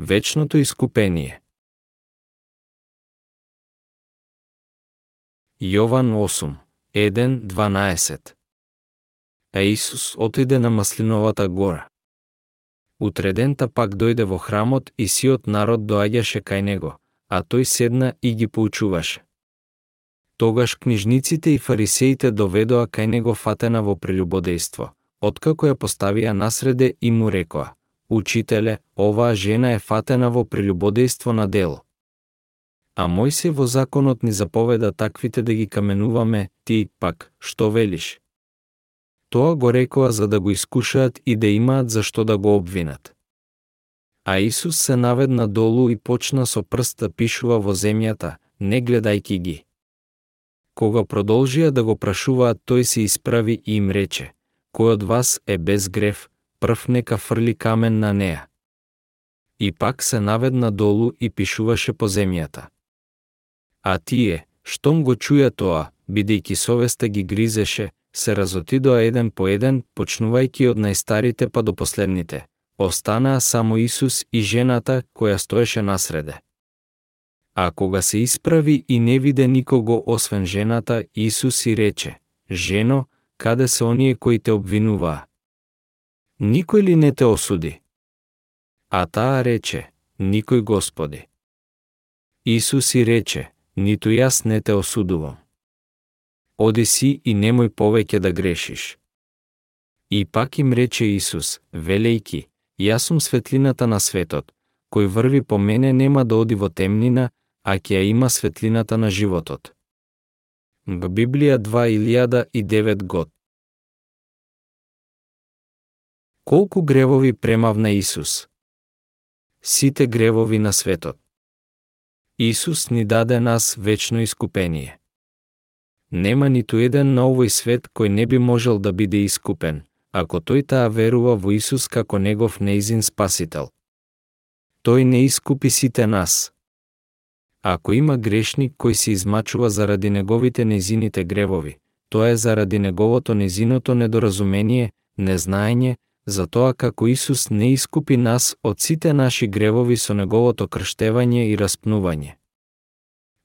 вечното искупение. Јован 8, 1, 12 А Исус отиде на Маслиновата гора. Утредента пак дојде во храмот и сиот народ доаѓаше кај него, а тој седна и ги поучуваше. Тогаш книжниците и фарисеите доведоа кај него фатена во прелюбодејство, откако ја поставија насреде и му рекоа, Учителе, оваа жена е фатена во прелюбодејство на дело. А Мојсе во законот ни заповеда таквите да ги каменуваме, ти, пак, што велиш? Тоа го рекоа за да го искушаат и да имаат за што да го обвинат. А Исус се наведна долу и почна со прст да пишува во земјата, не гледајки ги. Кога продолжија да го прашуваат, тој се исправи и им рече, кој од вас е без грев, прв нека фрли камен на неа. И пак се наведна долу и пишуваше по земјата. А тие, штом го чуја тоа, бидејќи совеста ги гризеше, се разотидоа еден по еден, почнувајќи од најстарите па до последните. Останаа само Исус и жената која стоеше насреде. А кога се исправи и не виде никого освен жената, Исус и рече, Жено, каде се оние кои те обвинуваа? Никој ли не те осуди? А таа рече, Никој Господи. Исус и рече, Ниту јас не те осудувам оди си и немој повеќе да грешиш. И пак им рече Исус, велејки, јас сум светлината на светот, кој врви по мене нема да оди во темнина, а ќе ја има светлината на животот. Библија 2009 год. Колку гревови премавна Исус? Сите гревови на светот. Исус ни даде нас вечно искупение. Нема ниту еден на овој свет кој не би можел да биде искупен, ако тој таа верува во Исус како негов неизин спасител. Тој не искупи сите нас. Ако има грешник кој се измачува заради неговите незините гревови, тоа е заради неговото незиното недоразумение, незнаење, затоа како Исус не искупи нас од сите наши гревови со неговото крштевање и распнување.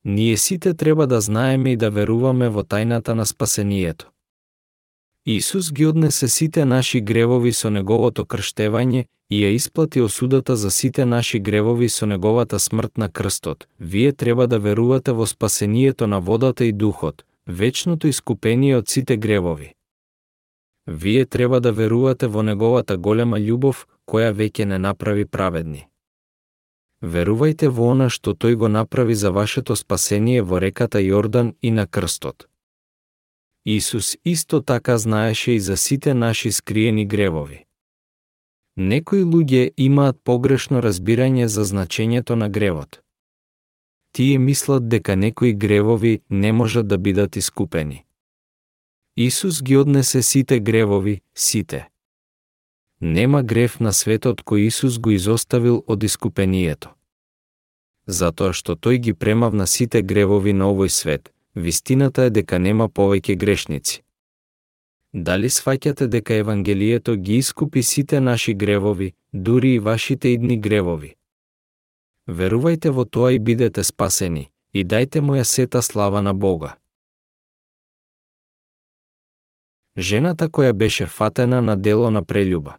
Ние сите треба да знаеме и да веруваме во тајната на спасението. Исус ги однесе сите наши гревови со неговото крштевање и ја исплати осудата за сите наши гревови со неговата смрт на крстот. Вие треба да верувате во спасението на водата и духот, вечното искупение од сите гревови. Вие треба да верувате во неговата голема љубов, која веќе не направи праведни. Верувајте во она што тој го направи за вашето спасение во реката Јордан и на крстот. Исус исто така знаеше и за сите наши скриени гревови. Некои луѓе имаат погрешно разбирање за значењето на гревот. Тие мислат дека некои гревови не можат да бидат искупени. Исус ги однесе сите гревови, сите. Нема грев на светот кој Исус го изоставил од искупението. Затоа што тој ги премавна сите гревови на овој свет, вистината е дека нема повеќе грешници. Дали сваќате дека Евангелието ги искупи сите наши гревови, дури и вашите идни гревови? Верувајте во тоа и бидете спасени, и дајте му ја сета слава на Бога. Жената која беше фатена на дело на прелюба.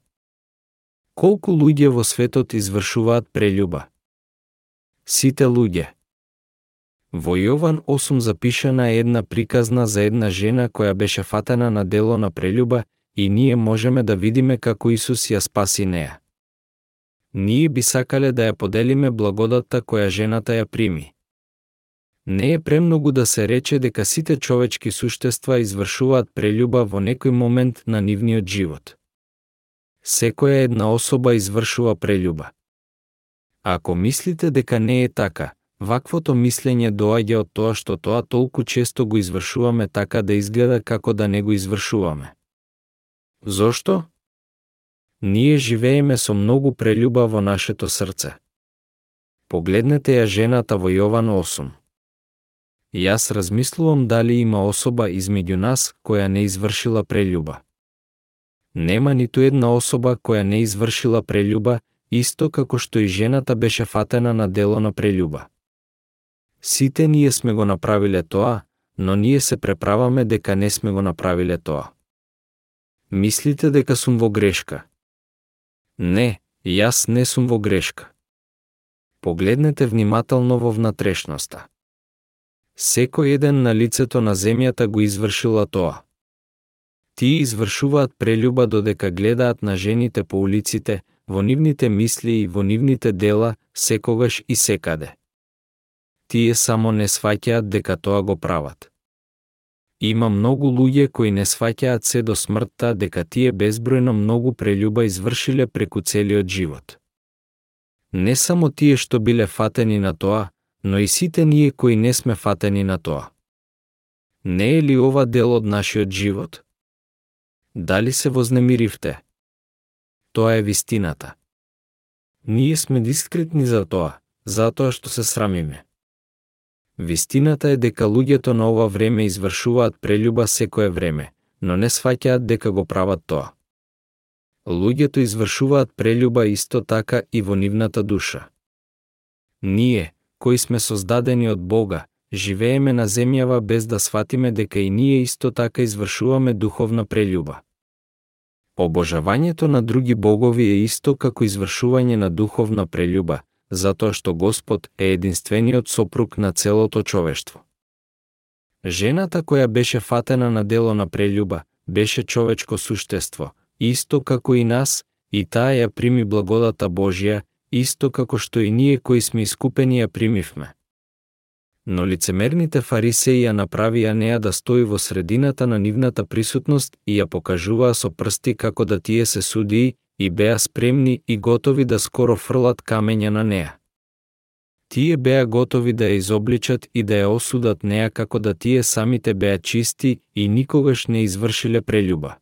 Колку луѓе во светот извршуваат прелюба? Сите луѓе. Во Јован 8 запишана е една приказна за една жена која беше фатена на дело на прелюба и ние можеме да видиме како Исус ја спаси неа. Ние би сакале да ја поделиме благодатта која жената ја прими. Не е премногу да се рече дека сите човечки суштества извршуваат прелюба во некој момент на нивниот живот секоја една особа извршува прелюба. Ако мислите дека не е така, ваквото мислење доаѓа од тоа што тоа толку често го извршуваме така да изгледа како да не го извршуваме. Зошто? Ние живееме со многу прелюба во нашето срце. Погледнете ја жената во Јован 8. Јас размислувам дали има особа измеѓу нас која не извршила прелюба. Нема ниту една особа која не извршила прелюба, исто како што и жената беше фатена на дело на прелюба. Сите ние сме го направиле тоа, но ние се преправаме дека не сме го направиле тоа. Мислите дека сум во грешка? Не, јас не сум во грешка. Погледнете внимателно во внатрешноста. Секој еден на лицето на земјата го извршила тоа. Тие извршуваат прелюба додека гледаат на жените по улиците, во нивните мисли и во нивните дела, секогаш и секаде. Тие само не сваќаат дека тоа го прават. Има многу луѓе кои не сваќаат се до смртта дека тие безбројно многу прелюба извршиле преку целиот живот. Не само тие што биле фатени на тоа, но и сите ние кои не сме фатени на тоа. Не е ли ова дел од нашиот живот? Дали се вознемиривте? Тоа е вистината. Ние сме дискретни за тоа, затоа што се срамиме. Вистината е дека луѓето на ова време извршуваат прелюба секое време, но не сваќаат дека го прават тоа. Луѓето извршуваат прелюба исто така и во нивната душа. Ние, кои сме создадени од Бога, живееме на земјава без да сватиме дека и ние исто така извршуваме духовна прелюба. Обожавањето на други богови е исто како извршување на духовна прелюба, затоа што Господ е единствениот сопруг на целото човештво. Жената која беше фатена на дело на прелюба, беше човечко суштество, исто како и нас, и таа ја прими благодата Божја, исто како што и ние кои сме искупени ја примивме. Но лицемерните фарисеи ја направија неа да стои во средината на нивната присутност и ја покажуваа со прсти како да тие се судии и беа спремни и готови да скоро фрлат камења на неа. Тие беа готови да ја изобличат и да ја осудат неа како да тие самите беа чисти и никогаш не извршиле прелюба.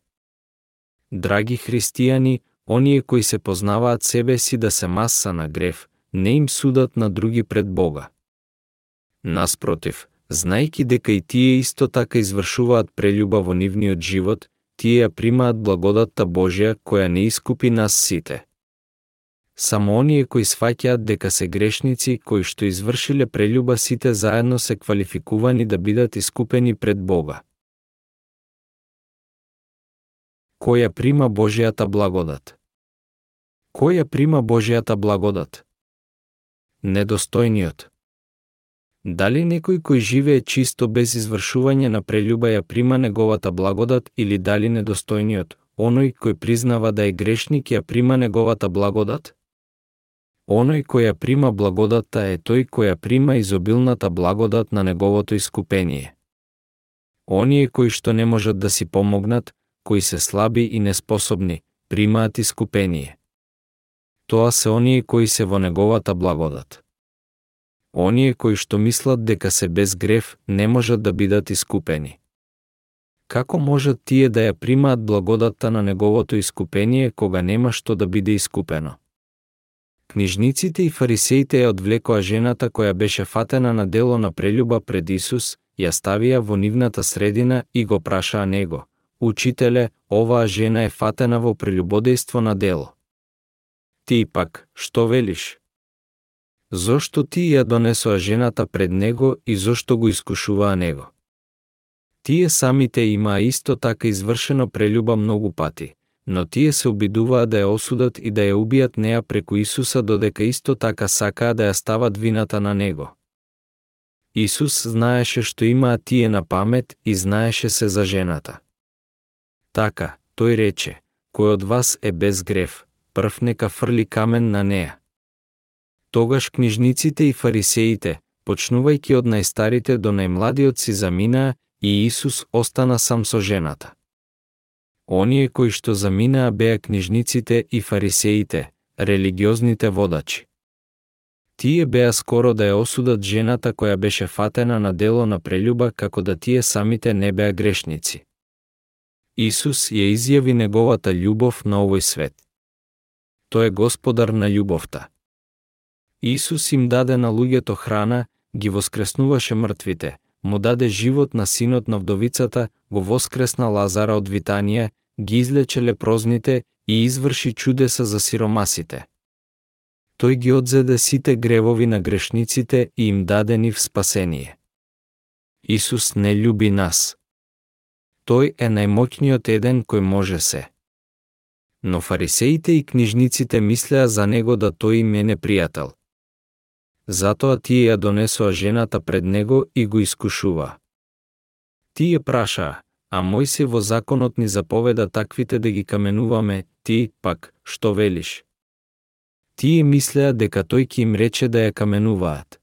Драги христијани, оние кои се познаваат себе си да се маса на грев, не им судат на други пред Бога. Наспротив, знајки дека и тие исто така извршуваат прелюба во нивниот живот, тие ја примаат благодатта Божја која не искупи нас сите. Само оние кои сваќаат дека се грешници кои што извршиле прелюба сите заедно се квалификувани да бидат искупени пред Бога. Која прима Божијата благодат? Која прима Божијата благодат? Недостојниот, Дали некој кој живее чисто без извршување на прелюба ја прима неговата благодат или дали недостојниот, оној кој признава да е грешник ја прима неговата благодат? Оној кој ја прима благодатта е тој кој ја прима изобилната благодат на неговото искупение. Оние кои што не можат да си помогнат, кои се слаби и неспособни, примаат искупение. Тоа се оние кои се во неговата благодат. Оние кои што мислат дека се без грев не можат да бидат искупени. Како можат тие да ја примаат благодатта на неговото искупение кога нема што да биде искупено? Книжниците и фарисеите ја одвлекоа жената која беше фатена на дело на прелюба пред Исус, ја ставија во нивната средина и го прашаа него, Учителе, оваа жена е фатена во прелюбодејство на дело. Ти пак, што велиш? Зошто ти ја донесоа жената пред него и зошто го искушуваа него? Тие самите имаа исто така извршено прелюба многу пати, но тие се обидуваа да ја осудат и да ја убијат неа преку Исуса додека исто така сакаа да ја стават вината на него. Исус знаеше што имаа тие на памет и знаеше се за жената. Така, тој рече, кој од вас е без грев, прв нека фрли камен на неа. Тогаш книжниците и фарисеите, почнувајќи од најстарите до најмладиот си заминаа и Исус остана сам со жената. Оние кои што заминаа беа книжниците и фарисеите, религиозните водачи. Тие беа скоро да ја осудат жената која беше фатена на дело на прелюба како да тие самите не беа грешници. Исус ја изјави неговата љубов на овој свет. Тој е господар на љубовта. Исус им даде на луѓето храна, ги воскреснуваше мртвите, му даде живот на синот на вдовицата, го воскресна Лазара од Витанија, ги излече лепрозните и изврши чудеса за сиромасите. Тој ги одзеде сите гревови на грешниците и им даде нив спасение. Исус не љуби нас. Тој е најмоќниот еден кој може се. Но фарисеите и книжниците мислеа за него да тој им е непријател. Затоа тие ја донесоа жената пред него и го искушува. Тие прашаа, а мој се во законот ни заповеда таквите да ги каменуваме, ти, пак, што велиш? Тие мислеа дека тој ќе им рече да ја каменуваат.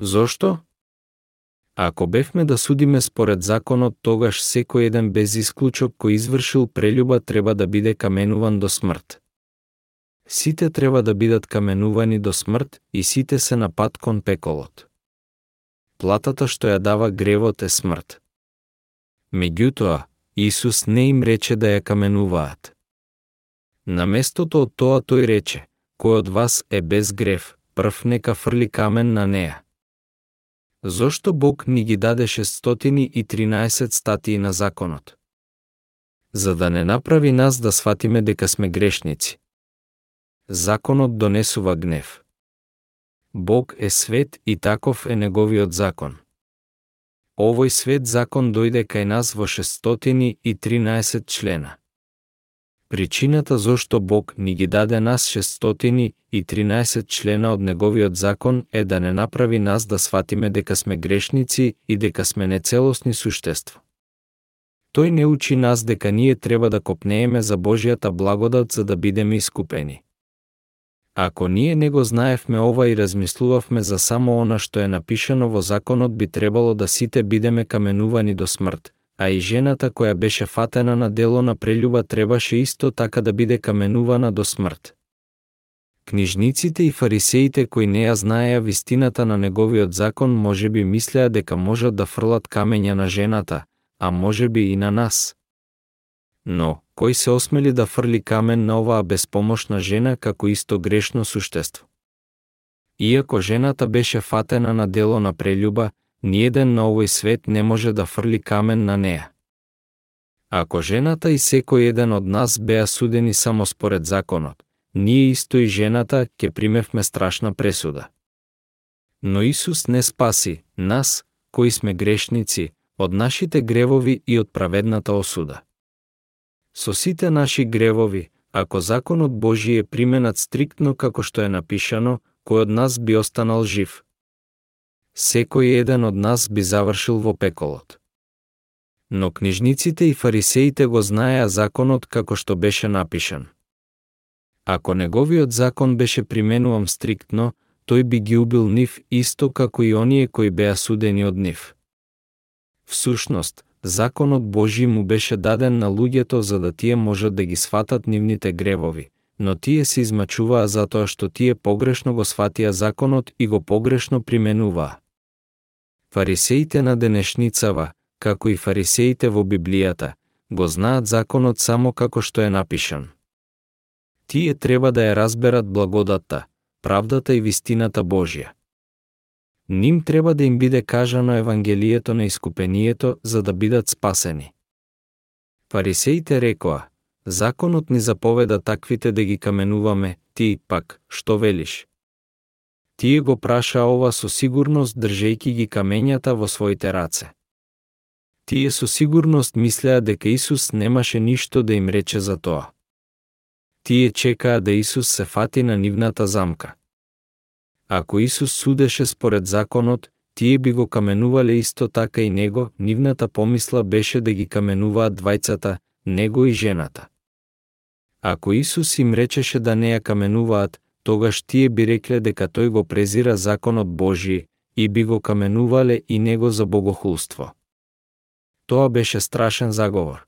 Зошто? Ако бевме да судиме според законот, тогаш секој еден без исклучок кој извршил прелюба треба да биде каменуван до смрт. Сите треба да бидат каменувани до смрт и сите се на пат кон пеколот. Платата што ја дава гревот е смрт. Меѓутоа, Исус не им рече да ја каменуваат. На местото од тоа тој рече, кој од вас е без грев, прв нека фрли камен на неа. Зошто Бог ни ги даде 613 статии на законот? За да не направи нас да сватиме дека сме грешници. Законот донесува гнев. Бог е свет и таков е неговиот закон. Овој свет закон дојде кај нас во 613 члена. Причината зошто Бог ни ги даде нас 613 члена од неговиот закон е да не направи нас да сватиме дека сме грешници и дека сме нецелосни существа. Тој не учи нас дека ние треба да копнееме за Божијата благодат за да бидеме искупени. Ако ние не го знаевме ова и размислувавме за само она што е напишано во законот би требало да сите бидеме каменувани до смрт, а и жената која беше фатена на дело на прелюба требаше исто така да биде каменувана до смрт. Книжниците и фарисеите кои не ја знаеа вистината на неговиот закон може би мислеа дека можат да фрлат камења на жената, а може би и на нас. Но, кој се осмели да фрли камен на оваа безпомошна жена како исто грешно суштество? Иако жената беше фатена на дело на прелюба, ниеден на овој свет не може да фрли камен на неа. Ако жената и секој еден од нас беа судени само според законот, ние исто и жената ќе примевме страшна пресуда. Но Исус не спаси нас, кои сме грешници, од нашите гревови и од праведната осуда. Со сите наши гревови, ако законот Божи е применат стриктно како што е напишано, кој од нас би останал жив, секој еден од нас би завршил во пеколот. Но книжниците и фарисеите го знаеа законот како што беше напишан. Ако неговиот закон беше применувам стриктно, тој би ги убил нив исто како и оние кои беа судени од нив. Всушност, законот Божи му беше даден на луѓето за да тие можат да ги сватат нивните гревови, но тие се измачуваа затоа што тие погрешно го сватија законот и го погрешно применуваа. Фарисеите на денешницава, како и фарисеите во Библијата, го знаат законот само како што е напишан. Тие треба да ја разберат благодатта, правдата и вистината Божја. Ним треба да им биде кажано Евангелието на искупението за да бидат спасени. Фарисеите рекоа, законот ни заповеда таквите да ги каменуваме, ти пак, што велиш? Тие го праша ова со сигурност држејќи ги камењата во своите раце. Тие со сигурност мислеа дека Исус немаше ништо да им рече за тоа. Тие чекаа да Исус се фати на нивната замка. Ако Исус судеше според законот, тие би го каменувале исто така и него, нивната помисла беше да ги каменуваат двајцата, него и жената. Ако Исус им речеше да не ја каменуваат, тогаш тие би рекле дека тој го презира законот Божи и би го каменувале и него за богохулство. Тоа беше страшен заговор.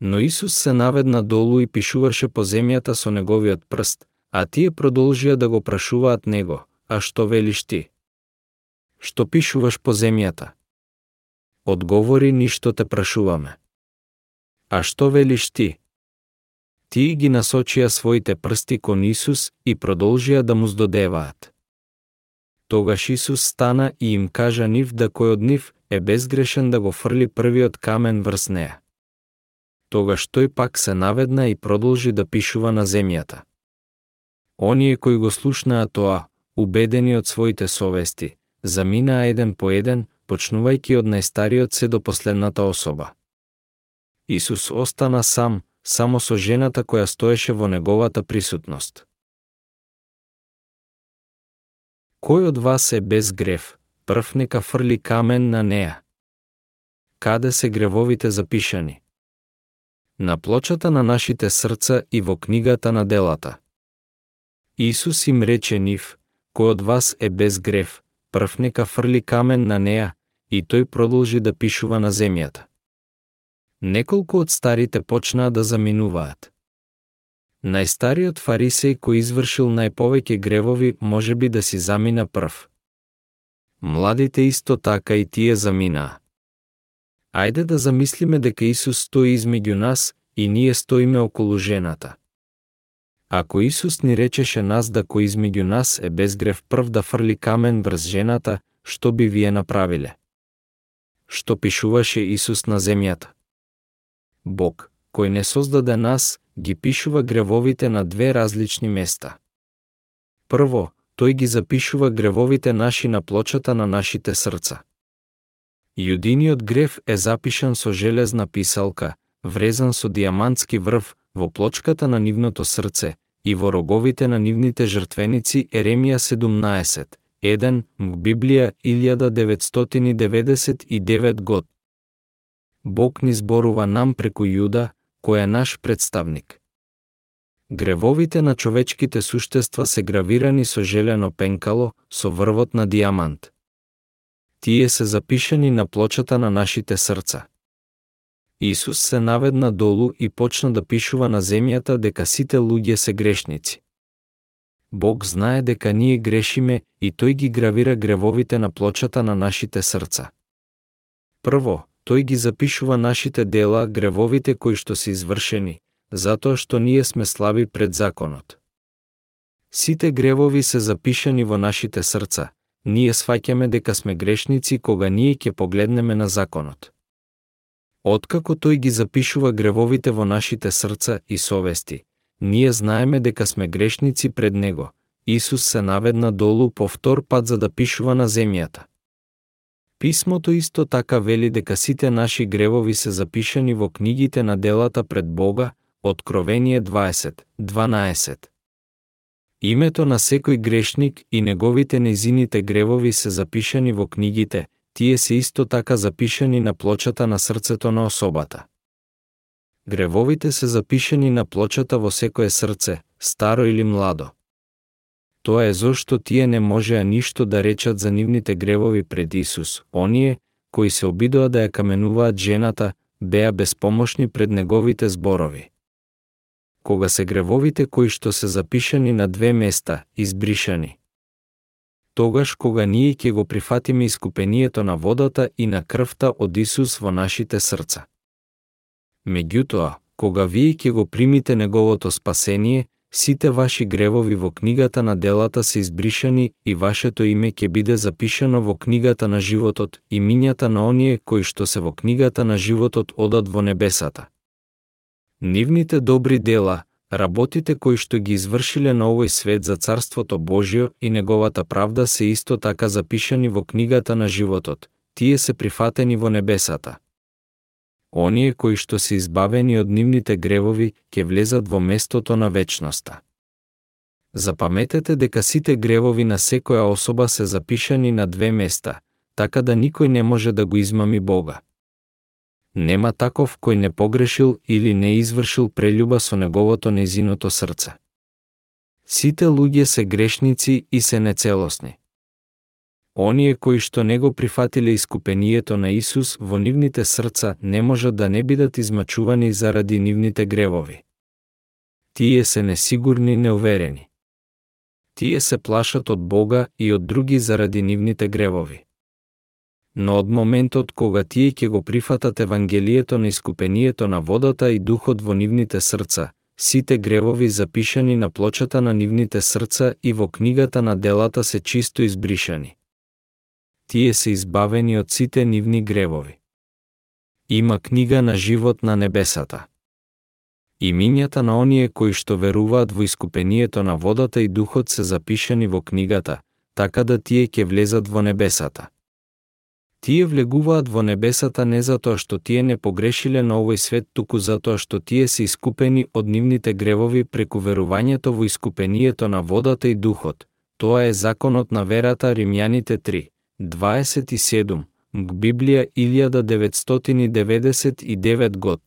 Но Исус се наведна долу и пишуваше по земјата со неговиот прст, а тие продолжија да го прашуваат него, а што велиш ти? Што пишуваш по земјата? Одговори ништо те прашуваме. А што велиш ти? Тие ги насочија своите прсти кон Исус и продолжија да му здодеваат. Тогаш Исус стана и им кажа нив да кој од нив е безгрешен да го фрли првиот камен врз неа. Тогаш тој пак се наведна и продолжи да пишува на земјата. Оние кои го слушнаа тоа, убедени од своите совести, заминаа еден по еден, почнувајќи од најстариот се до последната особа. Исус остана сам, само со жената која стоеше во неговата присутност. Кој од вас е без грев, прв нека фрли камен на неа. Каде се гревовите запишани? На плочата на нашите срца и во книгата на делата. Исус им рече нив, кој од вас е без грев, прв нека фрли камен на неа, и тој продолжи да пишува на земјата. Неколку од старите почнаа да заминуваат. Најстариот фарисеј кој извршил најповеќе гревови може би да си замина прв. Младите исто така и тие заминаа. Ајде да замислиме дека Исус стои измеѓу нас и ние стоиме околу жената. Ако Исус ни речеше нас да кој измеѓу нас е без грев прв да фрли камен врз жената, што би вие направиле? Што пишуваше Исус на земјата? Бог, кој не создаде нас, ги пишува гревовите на две различни места. Прво, тој ги запишува гревовите наши на плочата на нашите срца. Јудиниот грев е запишан со железна писалка, врезан со диамантски врв во плочката на нивното срце и во роговите на нивните жртвеници Еремија 17, 1, Библија 1999 год. Бог ни зборува нам преку Јуда, кој е наш представник. Гревовите на човечките суштества се гравирани со желено пенкало, со врвот на диамант. Тие се запишани на плочата на нашите срца. Исус се наведна долу и почна да пишува на земјата дека сите луѓе се грешници. Бог знае дека ние грешиме и тој ги гравира гревовите на плочата на нашите срца. Прво, тој ги запишува нашите дела, гревовите кои што се извршени, затоа што ние сме слаби пред законот. Сите гревови се запишани во нашите срца. Ние сваќаме дека сме грешници кога ние ќе погледнеме на законот. Откако тој ги запишува гревовите во нашите срца и совести, ние знаеме дека сме грешници пред Него. Исус се наведна долу повтор пат за да пишува на земјата. Писмото исто така вели дека сите наши гревови се запишани во книгите на делата пред Бога, Откровение 20, 12. Името на секој грешник и неговите незините гревови се запишани во книгите, тие се исто така запишани на плочата на срцето на особата. Гревовите се запишани на плочата во секое срце, старо или младо. Тоа е зошто тие не можеа ништо да речат за нивните гревови пред Исус. Оние, кои се обидоа да ја каменуваат жената, беа безпомошни пред неговите зборови. Кога се гревовите кои што се запишани на две места, избришани. Тогаш кога ние ќе го прифатиме искупението на водата и на крвта од Исус во нашите срца. Меѓутоа, кога вие ќе го примите неговото спасение, сите ваши гревови во книгата на делата се избришани и вашето име ќе биде запишано во книгата на животот и мињата на оние кои што се во книгата на животот одат во небесата. Нивните добри дела, работите кои што ги извршиле на овој свет за Царството Божјо и неговата правда се исто така запишани во книгата на животот, тие се прифатени во небесата оние кои што се избавени од нивните гревови ќе влезат во местото на вечноста. Запаметете дека сите гревови на секоја особа се запишани на две места, така да никој не може да го измами Бога. Нема таков кој не погрешил или не извршил прелюба со неговото незиното срце. Сите луѓе се грешници и се нецелосни. Оние кои што не го прифатиле искупението на Исус во нивните срца не можат да не бидат измачувани заради нивните гревови. Тие се несигурни и неуверени. Тие се плашат од Бога и од други заради нивните гревови. Но од моментот кога тие ќе го прифатат Евангелието на искупението на водата и духот во нивните срца, сите гревови запишани на плочата на нивните срца и во книгата на делата се чисто избришани тие се избавени од сите нивни гревови. Има книга на живот на небесата. Имињата на оние кои што веруваат во искупението на водата и духот се запишани во книгата, така да тие ќе влезат во небесата. Тие влегуваат во небесата не затоа што тие не погрешиле на овој свет, туку затоа што тие се искупени од нивните гревови преку верувањето во искупението на водата и духот. Тоа е законот на верата Римјаните 3, 27, г Библија 1999 год.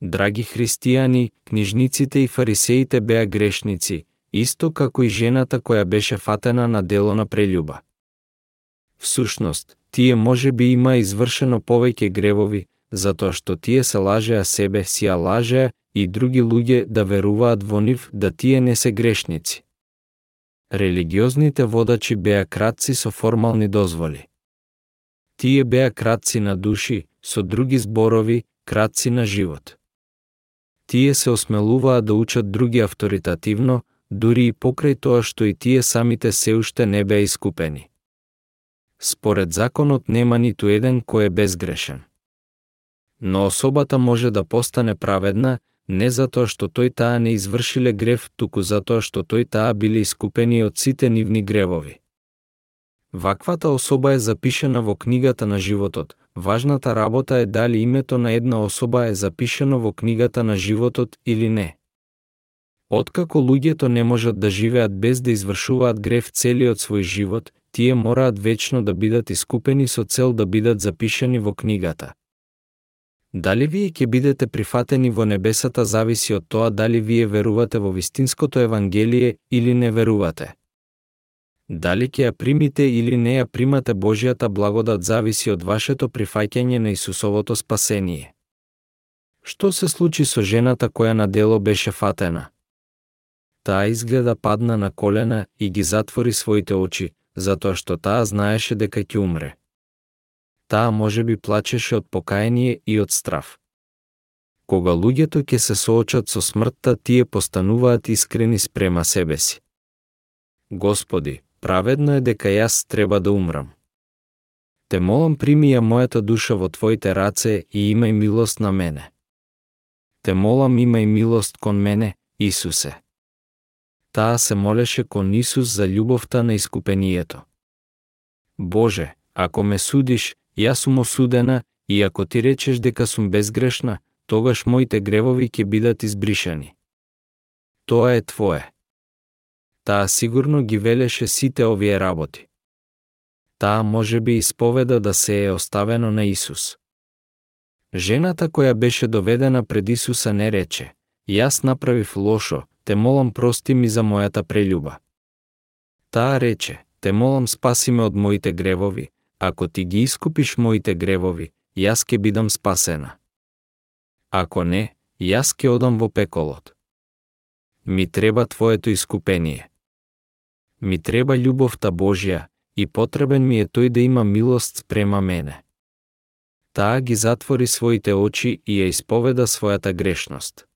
Драги христијани, книжниците и фарисеите беа грешници, исто како и жената која беше фатена на дело на прелюба. Всушност, тие може би има извршено повеќе гревови, затоа што тие се лажеа себе, си лажеа и други луѓе да веруваат во нив да тие не се грешници. Религиозните водачи беа кратци со формални дозволи. Тие беа кратци на души, со други зборови, кратци на живот. Тие се осмелуваа да учат други авторитативно, дури и покрај тоа што и тие самите се уште не беа искупени. Според законот нема ниту еден кој е безгрешен. Но особата може да постане праведна не затоа што тој таа не извршиле грев, туку затоа што тој таа биле искупени од сите нивни гревови. Ваквата особа е запишена во книгата на животот. Важната работа е дали името на една особа е запишено во книгата на животот или не. Откако луѓето не можат да живеат без да извршуваат грев целиот свој живот, тие мораат вечно да бидат искупени со цел да бидат запишани во книгата. Дали вие ќе бидете прифатени во небесата зависи од тоа дали вие верувате во вистинското евангелие или не верувате. Дали ќе ја примите или не ја примате Божијата благодат зависи од вашето прифаќање на Исусовото спасение. Што се случи со жената која на дело беше фатена? Таа изгледа падна на колена и ги затвори своите очи, затоа што таа знаеше дека ќе умре. Таа може би плачеше од покаяние и од страв. Кога луѓето ќе се соочат со смртта, тие постануваат искрени спрема себе си. Господи, праведно е дека јас треба да умрам. Те молам прими ја мојата душа во Твоите раце и имај милост на мене. Те молам имај милост кон мене, Исусе таа се молеше кон Исус за љубовта на искупението. Боже, ако ме судиш, јас сум осудена и ако ти речеш дека сум безгрешна, тогаш моите гревови ќе бидат избришани. Тоа е Твое. Таа сигурно ги велеше сите овие работи. Таа може би исповеда да се е оставено на Исус. Жената која беше доведена пред Исуса не рече, јас направив лошо, те молам прости ми за мојата прелюба. Таа рече, те молам спаси ме од моите гревови, ако ти ги искупиш моите гревови, јас ке бидам спасена. Ако не, јас ке одам во пеколот. Ми треба Твоето искупение. Ми треба љубовта Божја и потребен ми е тој да има милост спрема мене. Таа ги затвори своите очи и ја исповеда својата грешност.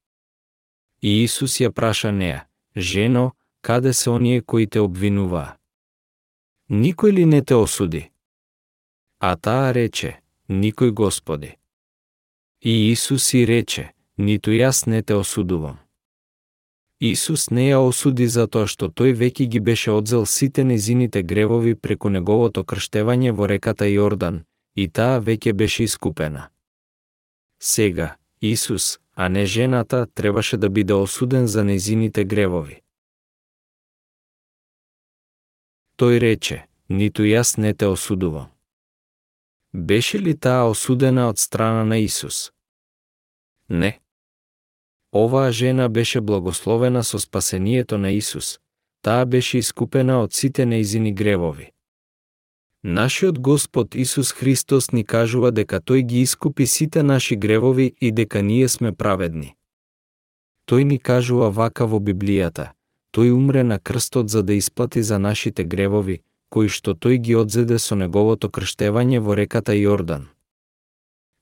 И Исус ја праша неа, жено, каде се оние кои те обвинуваа? Никој ли не те осуди? А таа рече, никој Господи. И Исус и рече, ниту јас не те осудувам. Исус не ја осуди затоа што тој веќе ги беше одзел сите незините гревови преку неговото крштевање во реката Јордан, и таа веќе беше искупена. Сега, Исус, а не жената, требаше да биде осуден за незините гревови. Тој рече, ниту јас не те осудувам. Беше ли таа осудена од страна на Исус? Не. Оваа жена беше благословена со спасението на Исус. Таа беше искупена од сите неизини гревови. Нашиот Господ Исус Христос ни кажува дека Тој ги искупи сите наши гревови и дека ние сме праведни. Тој ни кажува вака во Библијата. Тој умре на крстот за да исплати за нашите гревови, кои што тој ги одзеде со неговото крштевање во реката Јордан.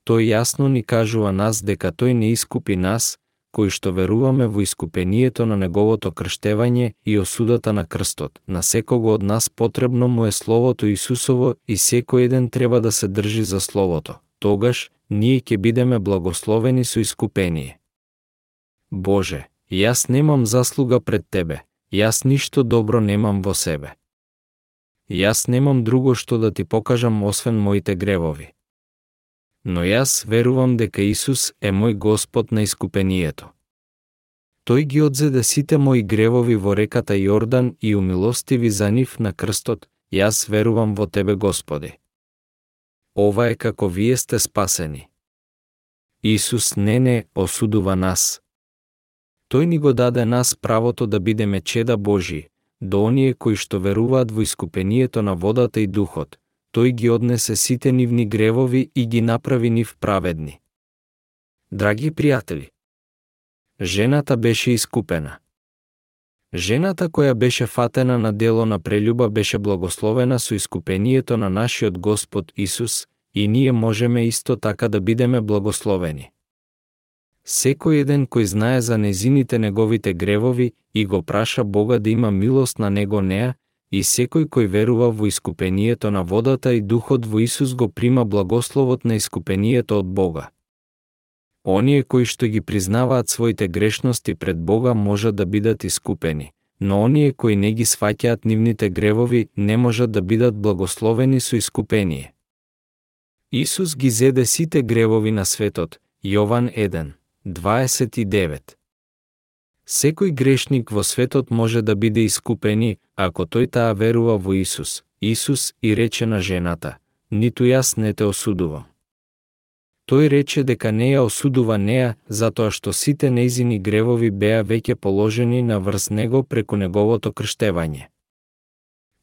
Тој јасно ни кажува нас дека тој не искупи нас, кои што веруваме во искупението на неговото крштевање и осудата на крстот. На секого од нас потребно му е Словото Исусово и секој еден треба да се држи за Словото. Тогаш, ние ќе бидеме благословени со искупение. Боже, јас немам заслуга пред Тебе, јас ништо добро немам во себе. Јас немам друго што да ти покажам освен моите гревови. Но јас верувам дека Исус е мој Господ на искупението. Тој ги одзеде сите мои гревови во реката Јордан и умилостиви за нив на крстот, јас верувам во Тебе Господи. Ова е како вие сте спасени. Исус не не осудува нас. Тој ни го даде нас правото да бидеме чеда Божи, до оние кои што веруваат во искупението на водата и духот, тој ги однесе сите нивни гревови и ги направи нив праведни. Драги пријатели, жената беше искупена. Жената која беше фатена на дело на прелюба беше благословена со искупението на нашиот Господ Исус и ние можеме исто така да бидеме благословени. Секој еден кој знае за незините неговите гревови и го праша Бога да има милост на него неа, и секој кој верува во искупението на водата и духот во Исус го прима благословот на искупението од Бога. Оние кои што ги признаваат своите грешности пред Бога можат да бидат искупени, но оние кои не ги сваќаат нивните гревови не можат да бидат благословени со искупение. Исус ги зеде сите гревови на светот, Јован 1, 29. Секој грешник во светот може да биде искупени, ако тој таа верува во Исус. Исус и рече на жената, ниту јас не те осудувам. Тој рече дека не ја осудува неа, затоа што сите нејзини гревови беа веќе положени на врз него преку неговото крштевање.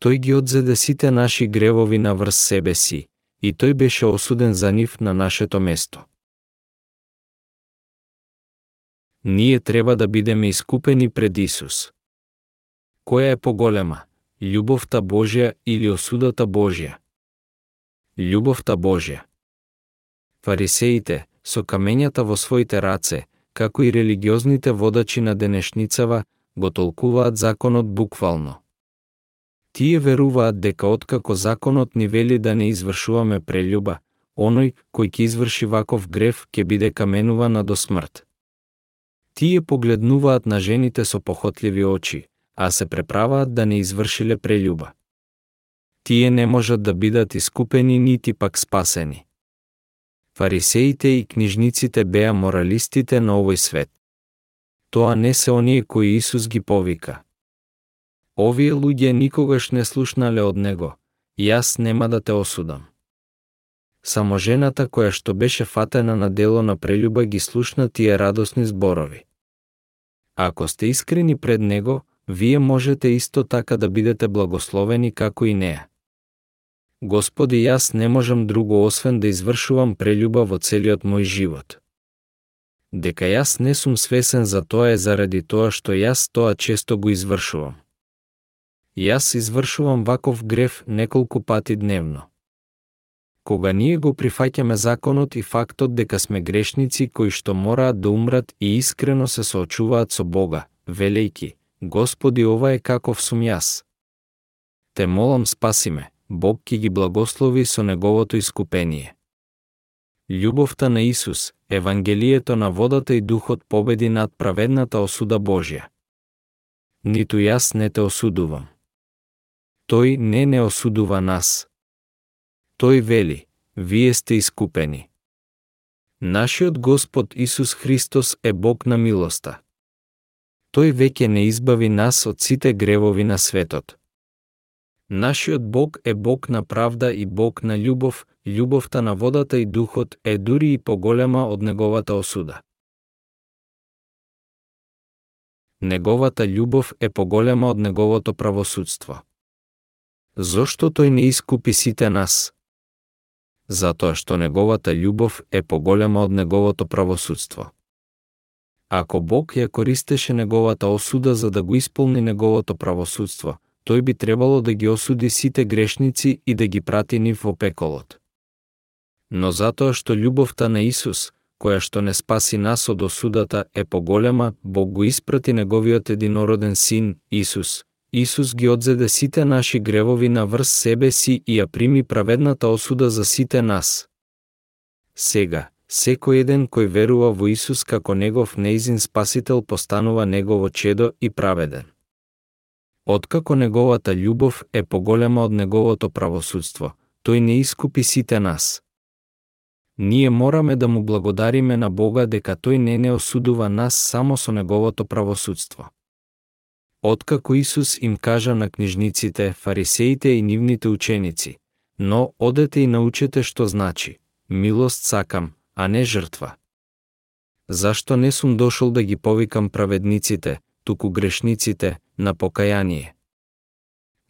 Тој ги одзеде сите наши гревови на врз себе си, и тој беше осуден за нив на нашето место. Ние треба да бидеме искупени пред Исус. Која е поголема, љубовта Божја или осудата Божја? Љубовта Божја. Фарисеите, со камењата во своите раце, како и религиозните водачи на денешницава, го толкуваат законот буквално. Тие веруваат дека откако законот ни вели да не извршуваме прелюба, оној кој ќе изврши ваков грев ќе биде каменуван до смрт. Тие погледнуваат на жените со похотливи очи, а се преправаат да не извршиле прелюба. Тие не можат да бидат искупени нити пак спасени. Фарисеите и книжниците беа моралистите на овој свет. Тоа не се оние кои Исус ги повика. Овие луѓе никогаш не слушнале од него, јас нема да те осудам. Само жената која што беше фатена на дело на прелюба ги слушна тие радосни зборови. Ако сте искрени пред него, вие можете исто така да бидете благословени како и неа. Господи, јас не можам друго освен да извршувам прелюба во целиот мој живот. Дека јас не сум свесен за тоа е заради тоа што јас тоа често го извршувам. Јас извршувам ваков грев неколку пати дневно кога ние го прифаќаме законот и фактот дека сме грешници кои што мораат да умрат и искрено се соочуваат со Бога, велејки, Господи, ова е каков сум јас. Те молам спаси ме, Бог ќе ги благослови со неговото искупение. Љубовта на Исус, Евангелието на водата и духот победи над праведната осуда Божја. Ниту јас не те осудувам. Тој не не осудува нас, Тој вели, вие сте искупени. Нашиот Господ Исус Христос е Бог на милоста. Тој веќе не избави нас од сите гревови на светот. Нашиот Бог е Бог на правда и Бог на љубов, љубовта на водата и духот е дури и поголема од неговата осуда. Неговата љубов е поголема од неговото правосудство. Зошто тој не искупи сите нас? Затоа што неговата љубов е поголема од неговото правосудство. Ако Бог ја користеше неговата осуда за да го исполни неговото правосудство, тој би требало да ги осуди сите грешници и да ги прати нив во пеколот. Но затоа што љубовта на Исус, која што не спаси нас од осудата, е поголема, Бог го испрати неговиот единороден син, Исус, Исус ги одзеде сите наши гревови на врз себе си и ја прими праведната осуда за сите нас. Сега, секој еден кој верува во Исус како негов неизин спасител постанува негово чедо и праведен. Откако неговата љубов е поголема од неговото правосудство, тој не искупи сите нас. Ние мораме да му благодариме на Бога дека тој не не осудува нас само со неговото правосудство. Откако Исус им кажа на книжниците, фарисеите и нивните ученици, но одете и научете што значи, милост сакам, а не жртва. Зашто не сум дошол да ги повикам праведниците, туку грешниците, на покаяние.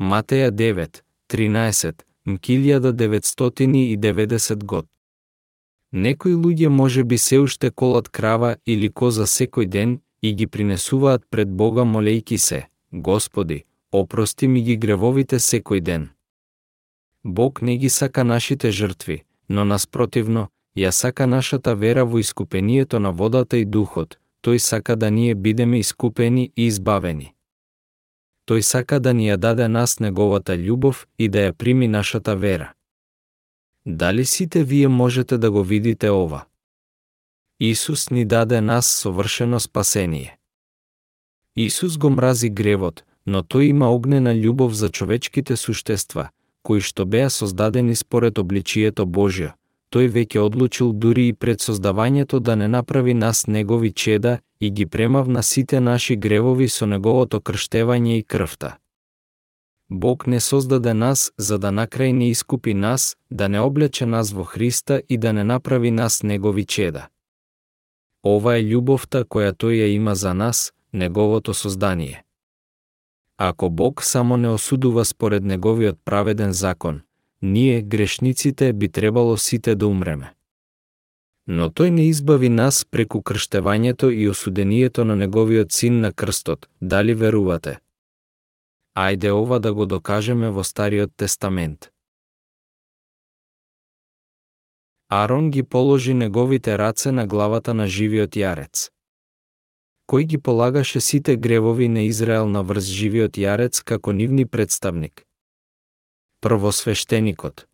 Матеја 9, 13, 1990 год. Некои луѓе може би се уште колат крава или коза секој ден и ги принесуваат пред Бога молејки се, Господи, опрости ми ги гревовите секој ден. Бог не ги сака нашите жртви, но наспротивно, ја сака нашата вера во искупението на водата и духот, тој сака да ние бидеме искупени и избавени. Тој сака да ни ја даде нас неговата љубов и да ја прими нашата вера. Дали сите вие можете да го видите ова? Исус ни даде нас совршено спасение. Исус го мрази гревот, но тој има огнена љубов за човечките суштества, кои што беа создадени според обличието Божјо. Тој веќе одлучил дури и пред создавањето да не направи нас негови чеда и ги премавна сите наши гревови со неговото крштевање и крвта. Бог не создаде нас за да накрај не искупи нас, да не облече нас во Христа и да не направи нас негови чеда. Ова е љубовта која тој ја има за нас, неговото создание. Ако Бог само не осудува според неговиот праведен закон, ние, грешниците, би требало сите да умреме. Но тој не избави нас преку крштевањето и осудението на неговиот син на крстот, дали верувате? Ајде ова да го докажеме во Стариот Тестамент. Арон ги положи неговите раце на главата на живиот јарец. Кој ги полагаше сите гревови на Израел на врз живиот јарец како нивни представник? Првосвештеникот.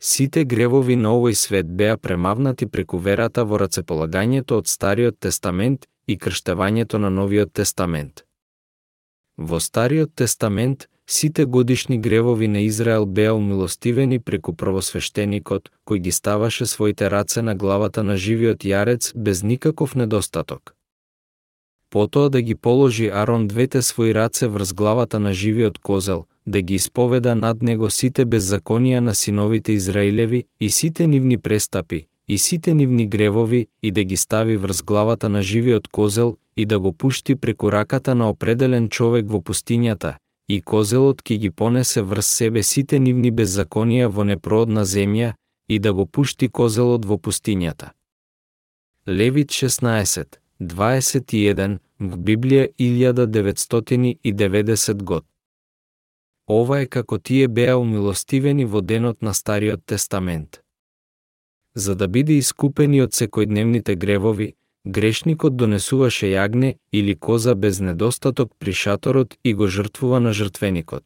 Сите гревови на овој свет беа премавнати преку верата во рацеполагањето од Стариот Тестамент и крштевањето на Новиот Тестамент. Во Стариот Тестамент, сите годишни гревови на Израел беа умилостивени преку првосвештеникот, кој ги ставаше своите раце на главата на живиот јарец без никаков недостаток. Потоа да ги положи Арон двете своји раце врз главата на живиот козел, да ги исповеда над него сите беззаконија на синовите Израилеви и сите нивни престапи, и сите нивни гревови и да ги стави врз главата на живиот козел и да го пушти преку раката на определен човек во пустињата, и козелот ки ги понесе врз себе сите нивни беззаконија во непроодна земја и да го пушти козелот во пустињата. Левит 16, 21, в Библија 1990 год. Ова е како тие беа умилостивени во денот на Стариот Тестамент. За да биде искупени од секојдневните гревови, грешникот донесуваше јагне или коза без недостаток при шаторот и го жртвува на жртвеникот.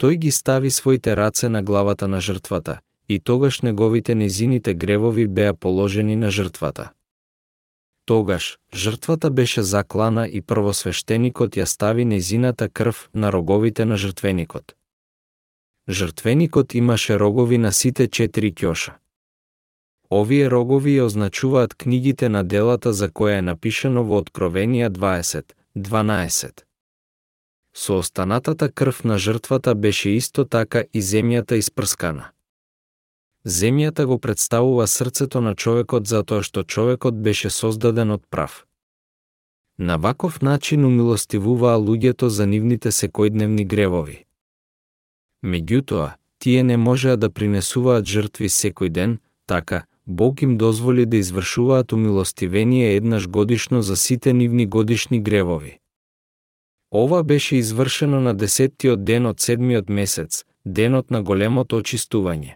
Тој ги стави своите раце на главата на жртвата, и тогаш неговите незините гревови беа положени на жртвата. Тогаш, жртвата беше заклана и првосвештеникот ја стави незината крв на роговите на жртвеникот. Жртвеникот имаше рогови на сите четири кјоша. Овие рогови ја означуваат книгите на делата за која е напишано во Откровенија 20, 12. Со останатата крв на жртвата беше исто така и земјата испрскана. Земјата го представува срцето на човекот затоа што човекот беше создаден од прав. На ваков начин умилостивуваа луѓето за нивните секојдневни гревови. Меѓутоа, тие не можеа да принесуваат жртви секој ден, така, Бог им дозволи да извршуваат умилостивение еднаш годишно за сите нивни годишни гревови. Ова беше извршено на десеттиот ден од седмиот месец, денот на големото очистување.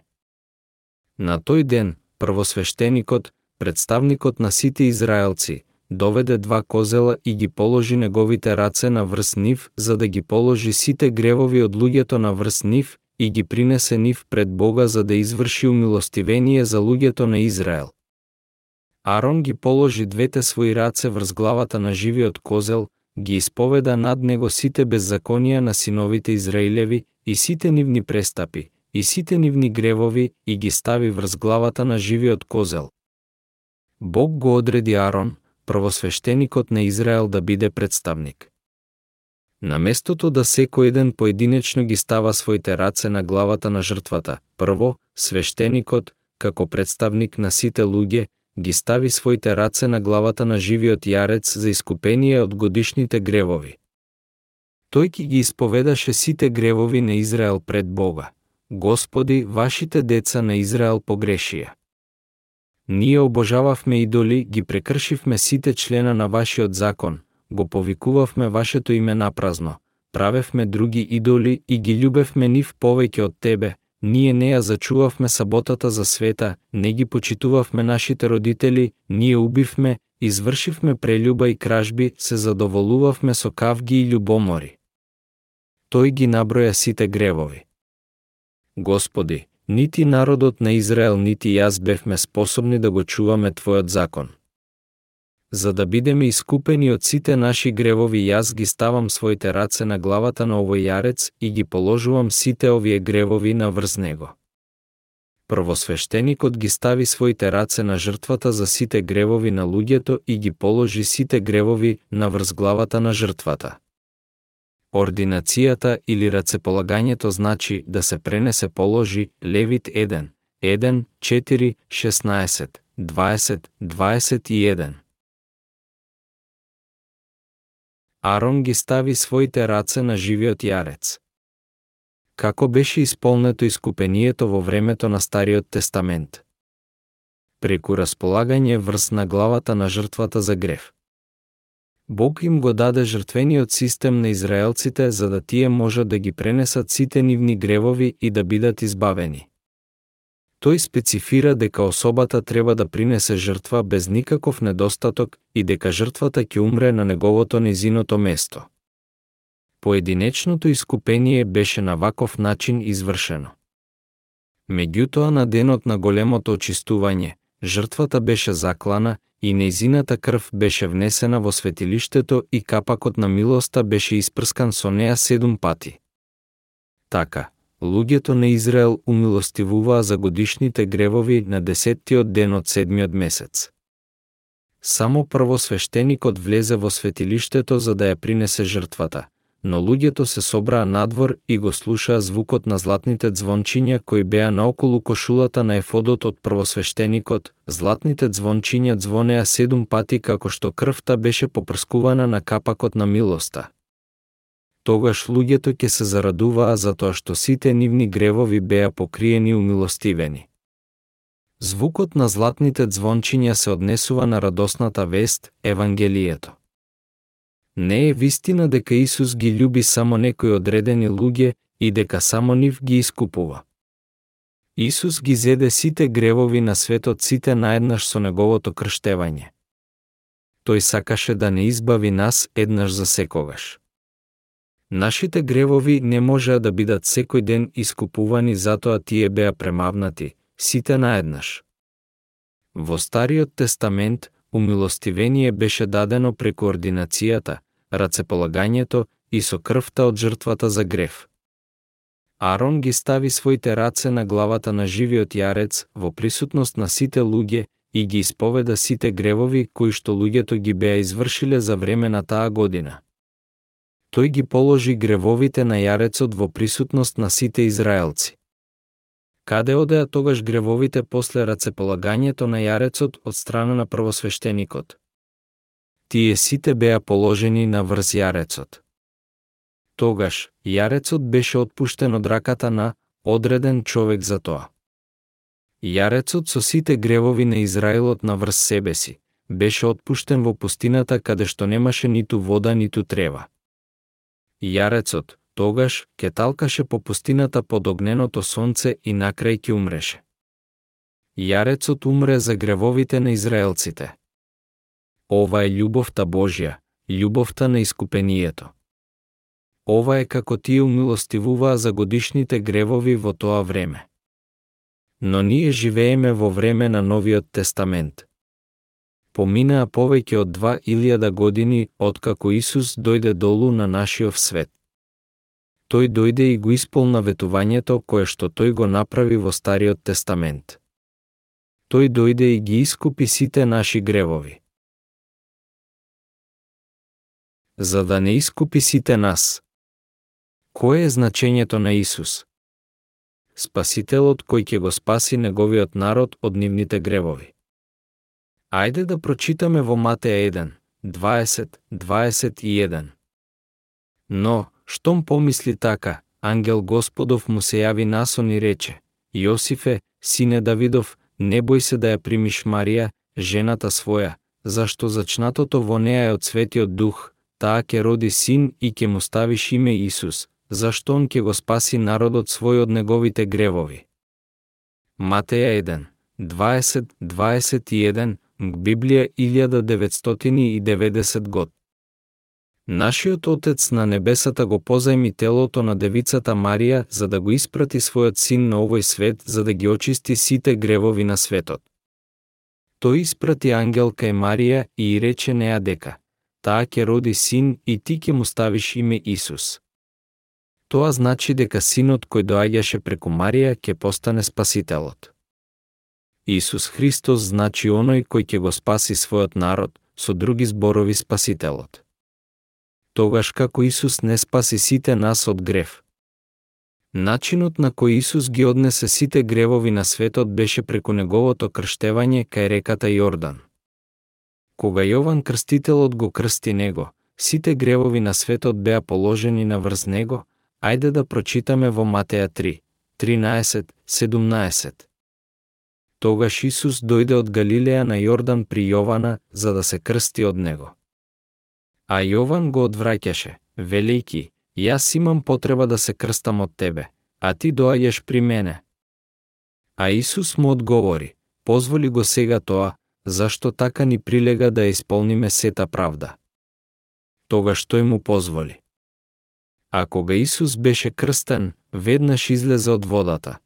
На тој ден, првосвештеникот, представникот на сите израелци, доведе два козела и ги положи неговите раце на врз нив, за да ги положи сите гревови од луѓето на врз нив и ги принесе нив пред Бога за да изврши умилостивение за луѓето на Израел. Арон ги положи двете своји раце врз главата на живиот козел, ги исповеда над него сите беззаконија на синовите Израилеви и сите нивни престапи, и сите нивни гревови и ги стави врз главата на живиот козел. Бог го одреди Арон, првосвещеникот на Израел да биде представник. На местото да секој еден поединечно ги става своите раце на главата на жртвата, прво, свештеникот, како представник на сите луѓе, ги стави своите раце на главата на живиот јарец за искупение од годишните гревови. Тој ки ги исповедаше сите гревови на Израел пред Бога. Господи, вашите деца на Израел погрешија. Ние обожававме идоли, ги прекршивме сите члена на вашиот закон, го повикувавме вашето име напразно, правевме други идоли и ги љубевме нив повеќе од тебе, ние не ја зачувавме саботата за света, не ги почитувавме нашите родители, ние убивме, извршивме прелюба и кражби, се задоволувавме со кавги и љубомори. Тој ги наброја сите гревови. Господи, нити народот на Израел, нити јас бевме способни да го чуваме Твојот закон. За да бидеме искупени од сите наши гревови, јас ги ставам своите раце на главата на овој јарец и ги положувам сите овие гревови на врз него. Првосвещеникот ги стави своите раце на жртвата за сите гревови на луѓето и ги положи сите гревови на врз главата на жртвата. Ординацијата или рацеполагањето значи да се пренесе положи Левит 1, 1, 4, 16, 20, 21. Арон ги стави своите раце на живиот јарец. Како беше исполнето искупението во времето на Стариот Тестамент? Преку располагање врз на главата на жртвата за грев. Бог им го даде жртвениот систем на израелците за да тие можат да ги пренесат сите нивни гревови и да бидат избавени. Тој специфира дека особата треба да принесе жртва без никаков недостаток и дека жртвата ќе умре на неговото низиното место. Поединечното искупение беше на ваков начин извршено. Меѓутоа на денот на големото очистување, жртвата беше заклана и неизината крв беше внесена во светилиштето и капакот на милоста беше испрскан со неа седум пати. Така, луѓето на Израел умилостивуваа за годишните гревови на десеттиот ден од седмиот месец. Само првосвештеникот влезе во светилиштето за да ја принесе жртвата, но луѓето се собраа надвор и го слушаа звукот на златните звончиња кои беа наоколу кошулата на ефодот од првосвештеникот. Златните звончиња звонеа седум пати како што крвта беше попрскувана на капакот на милоста. Тогаш луѓето ќе се зарадуваа затоа што сите нивни гревови беа покриени и умилостивени. Звукот на златните звончиња се однесува на радосната вест, Евангелието. Не е вистина дека Исус ги љуби само некои одредени луѓе и дека само нив ги искупува. Исус ги зеде сите гревови на светот сите наеднаш со неговото крштевање. Тој сакаше да не избави нас еднаш за секогаш. Нашите гревови не можеа да бидат секој ден искупувани затоа тие беа премавнати, сите наеднаш. Во Стариот Тестамент, умилостивение беше дадено преку ординацијата, рацеполагањето и со крвта од жртвата за грев. Арон ги стави своите раце на главата на живиот јарец во присутност на сите луѓе и ги исповеда сите гревови кои што луѓето ги беа извршиле за време на таа година. Тој ги положи гревовите на јарецот во присутност на сите израелци. Каде одеа тогаш гревовите после рацеполагањето на јарецот од страна на првосвещеникот? тие сите беа положени на врз јарецот. Тогаш, јарецот беше отпуштен од раката на одреден човек за тоа. Јарецот со сите гревови на Израилот на врз себе си, беше отпуштен во пустината каде што немаше ниту вода, ниту трева. Јарецот, тогаш, ке талкаше по пустината под огненото сонце и накрај ке умреше. Јарецот умре за гревовите на израелците. Ова е љубовта Божја, љубовта на искупението. ова е како тие умилостивуваа за годишните гревови во тоа време. Но ние живееме во време на Новиот Тестамент. Поминаа повеќе од 2000 години откако Исус дојде долу на нашиот свет. Тој дојде и го исполна ветувањето кое што тој го направи во Стариот Тестамент. Тој дојде и ги искупи сите наши гревови. За да не искупи сите нас. Кое е значењето на Исус? Спасителот кој ќе го спаси неговиот народ од нивните гревови. Ајде да прочитаме во Матеја 1, 20, 21. Но, штом помисли така, ангел Господов му се јави насон и рече, Јосифе, сине Давидов, не бој се да ја примиш Марија, жената своја, зашто зачнатото во неа е од светиот дух, таа ќе роди син и ќе му ставиш име Исус, зашто он ќе го спаси народот свој од неговите гревови. Матеја 1, 20-21, Библија 1990 год. Нашиот Отец на небесата го позајми телото на девицата Марија за да го испрати својот син на овој свет за да ги очисти сите гревови на светот. Тој испрати ангел кај Марија и рече неа дека таа ќе роди син и ти ќе му ставиш име Исус. Тоа значи дека синот кој доаѓаше преку Марија ќе постане спасителот. Иисус Христос значи оној кој ќе го спаси својот народ, со други зборови спасителот. Тогаш како Исус не спаси сите нас од грев. Начинот на кој Исус ги однесе сите гревови на светот беше преку неговото крштевање кај реката Јордан. Кога Јован Крстителот го крсти него, сите гревови на светот беа положени на врз него, ајде да прочитаме во Матеја 3, 13, 17. Тогаш Исус дојде од Галилеја на Јордан при Јована за да се крсти од него. А Јован го одвраќаше, велејки, јас имам потреба да се крстам од тебе, а ти доаѓаш при мене. А Исус му одговори, позволи го сега тоа, зашто така ни прилега да исполниме сета правда. Тогаш тој му позволи. А кога Исус беше крстен, веднаш излезе од водата.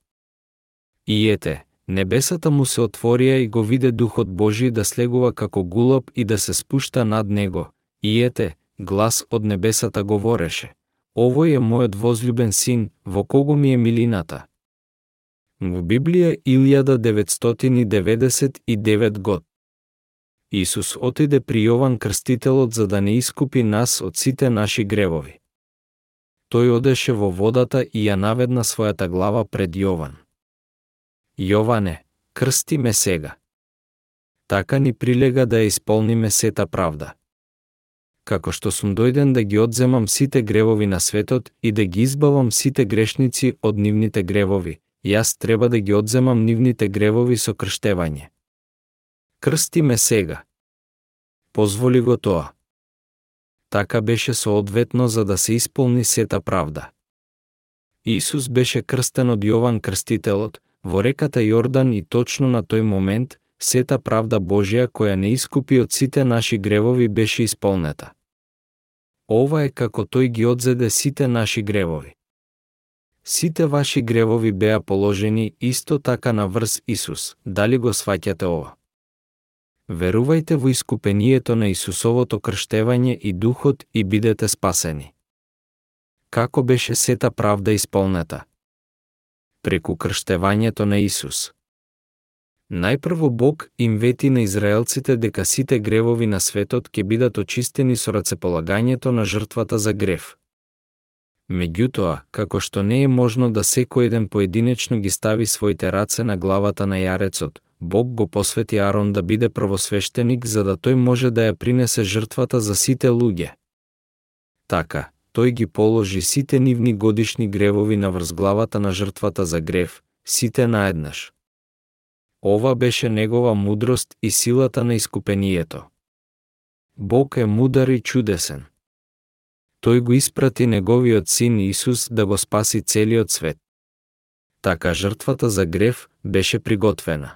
И ете, небесата му се отворија и го виде Духот Божи да слегува како гулоб и да се спушта над него. И ете, глас од небесата говореше. Овој е мојот возлюбен син, во кого ми е милината. Во Библија 1999 год. Исус отиде при Јован Крстителот за да не искупи нас од сите наши гревови. Тој одеше во водата и ја наведна својата глава пред Јован. Јоване, крсти ме сега. Така ни прилега да ја исполниме сета правда. Како што сум дојден да ги одземам сите гревови на светот и да ги избавам сите грешници од нивните гревови, јас треба да ги одземам нивните гревови со крштевање. Крсти ме сега. Позволи го тоа. Така беше соодветно за да се исполни сета правда. Исус беше крстен од Јован Крстителот во реката Јордан и точно на тој момент сета правда Божја која не искупи од сите наши гревови беше исполнета. Ова е како тој ги одзеде сите наши гревови. Сите ваши гревови беа положени исто така на врз Исус. Дали го сваќате ова? Верувајте во искупението на Исусовото крштевање и Духот и бидете спасени. Како беше сета правда исполнета? Преку крштевањето на Исус. Најпрво Бог им вети на израелците дека сите гревови на светот ќе бидат очистени со рацеполагањето на жртвата за грев. Меѓутоа, како што не е можно да секој еден поединечно ги стави своите раце на главата на јарецот, Бог го посвети Арон да биде првосвещеник за да тој може да ја принесе жртвата за сите луѓе. Така, тој ги положи сите нивни годишни гревови на врз главата на жртвата за грев, сите наеднаш. Ова беше негова мудрост и силата на искупението. Бог е мудар и чудесен. Тој го испрати неговиот син Исус да го спаси целиот свет. Така жртвата за грев беше приготвена.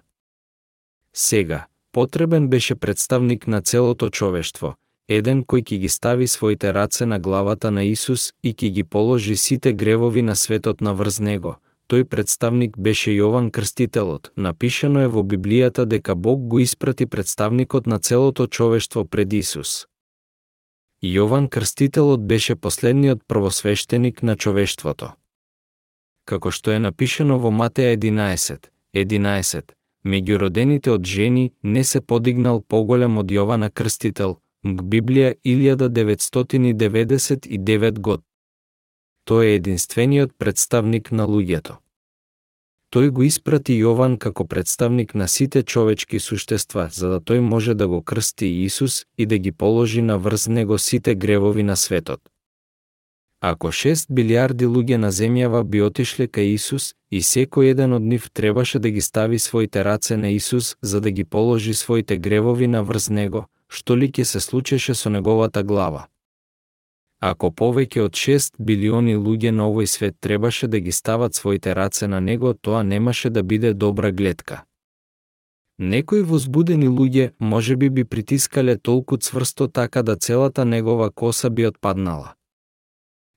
Сега, потребен беше представник на целото човештво, еден кој ќе ги стави своите раце на главата на Исус и ќе ги положи сите гревови на светот на врз него. Тој представник беше Јован Крстителот. Напишано е во Библијата дека Бог го испрати представникот на целото човештво пред Исус. Јован Крстителот беше последниот првосвещеник на човештвото. Како што е напишано во Матеја 11, 11, меѓу родените од жени не се подигнал поголем од Јована Крстител, Мг Библија 1999 год. Тој е единствениот представник на луѓето. Тој го испрати Јован како представник на сите човечки суштества, за да тој може да го крсти Исус и да ги положи на врз него сите гревови на светот. Ако 6 билиарди луѓе на земјава би отишле кај Исус и секој еден од нив требаше да ги стави своите раце на Исус за да ги положи своите гревови на врз него, што ли ќе се случеше со неговата глава? Ако повеќе од 6 билиони луѓе на овој свет требаше да ги стават своите раце на него, тоа немаше да биде добра гледка. Некои возбудени луѓе може би би притискале толку цврсто така да целата негова коса би отпаднала.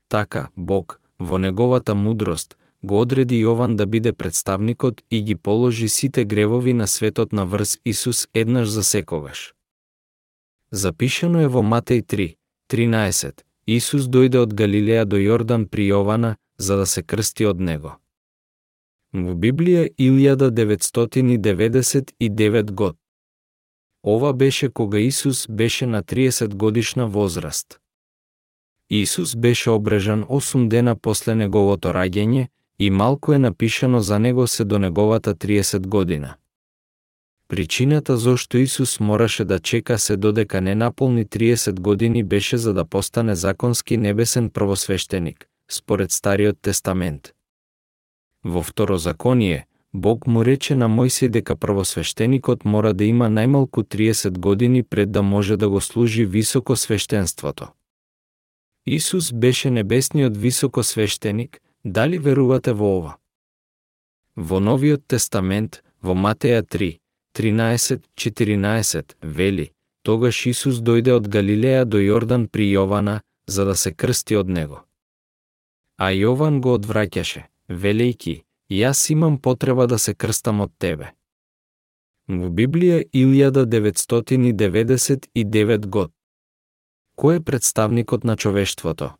Така, Бог, во неговата мудрост, го одреди Јован да биде представникот и ги положи сите гревови на светот на врз Исус еднаш за секогаш. Запишано е во Матеј 3, 13, Исус дојде од Галилеја до Јордан при Јована за да се крсти од него. Во Библија 1999 год. Ова беше кога Исус беше на 30 годишна возраст. Исус беше обрежан 8 дена после неговото раѓење и малку е напишано за него се до неговата 30 година. Причината зошто Исус мораше да чека се додека не наполни 30 години беше за да постане законски небесен првосвещеник, според Стариот Тестамент. Во Второзаконие, Бог му рече на Мојсей дека првосвещеникот мора да има најмалку 30 години пред да може да го служи високо свештенството. Исус беше небесниот високо свештеник, дали верувате во ова? Во Новиот Тестамент, во Матеја 3, 13-14 вели, тогаш Исус дојде од Галилеја до Јордан при Јована, за да се крсти од него. А Јован го одвраќаше, велејки, јас имам потреба да се крстам од тебе. Во Библија 1999 год. Кој е представникот на човештвото?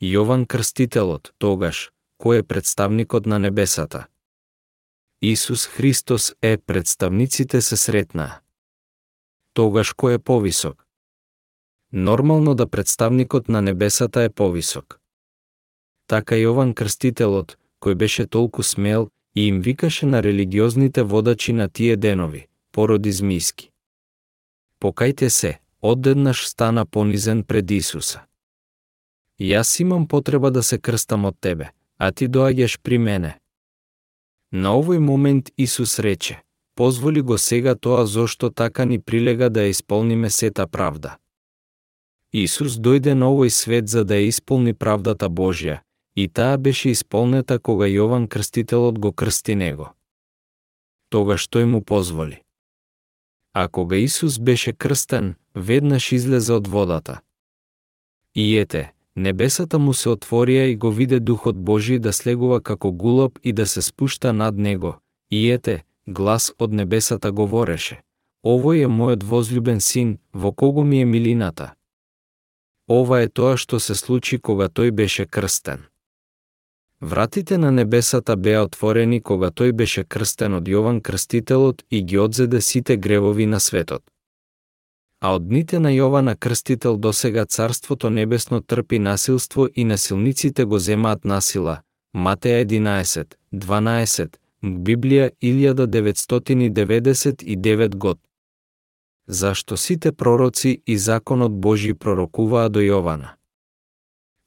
Јован Крстителот, тогаш, кој е представникот на небесата? Исус Христос е представниците се сретна. Тогаш кој е повисок? Нормално да представникот на небесата е повисок. Така Јован Крстителот, кој беше толку смел и им викаше на религиозните водачи на тие денови, породи змиски. Покајте се, одеднаш стана понизен пред Исуса. Јас имам потреба да се крстам од тебе, а ти доаѓаш при мене, На овој момент Исус рече, позволи го сега тоа зошто така ни прилега да ја исполниме сета правда. Исус дојде на овој свет за да ја исполни правдата Божја, и таа беше исполнета кога Јован Крстителот го крсти него. Тогаш тој му позволи. А кога Исус беше крстен, веднаш излезе од водата. И ете, Небесата му се отворија и го виде Духот Божи да слегува како гулоб и да се спушта над него. И ете, глас од небесата говореше. Овој е мојот возлюбен син, во кого ми е милината. Ова е тоа што се случи кога тој беше крстен. Вратите на небесата беа отворени кога тој беше крстен од Јован Крстителот и ги одзеде сите гревови на светот а од дните на Јована Крстител досега Царството Небесно трпи насилство и насилниците го земаат насила. Матеја 11, 12, Библија 1999 год. Зашто сите пророци и законот Божи пророкуваа до Јована.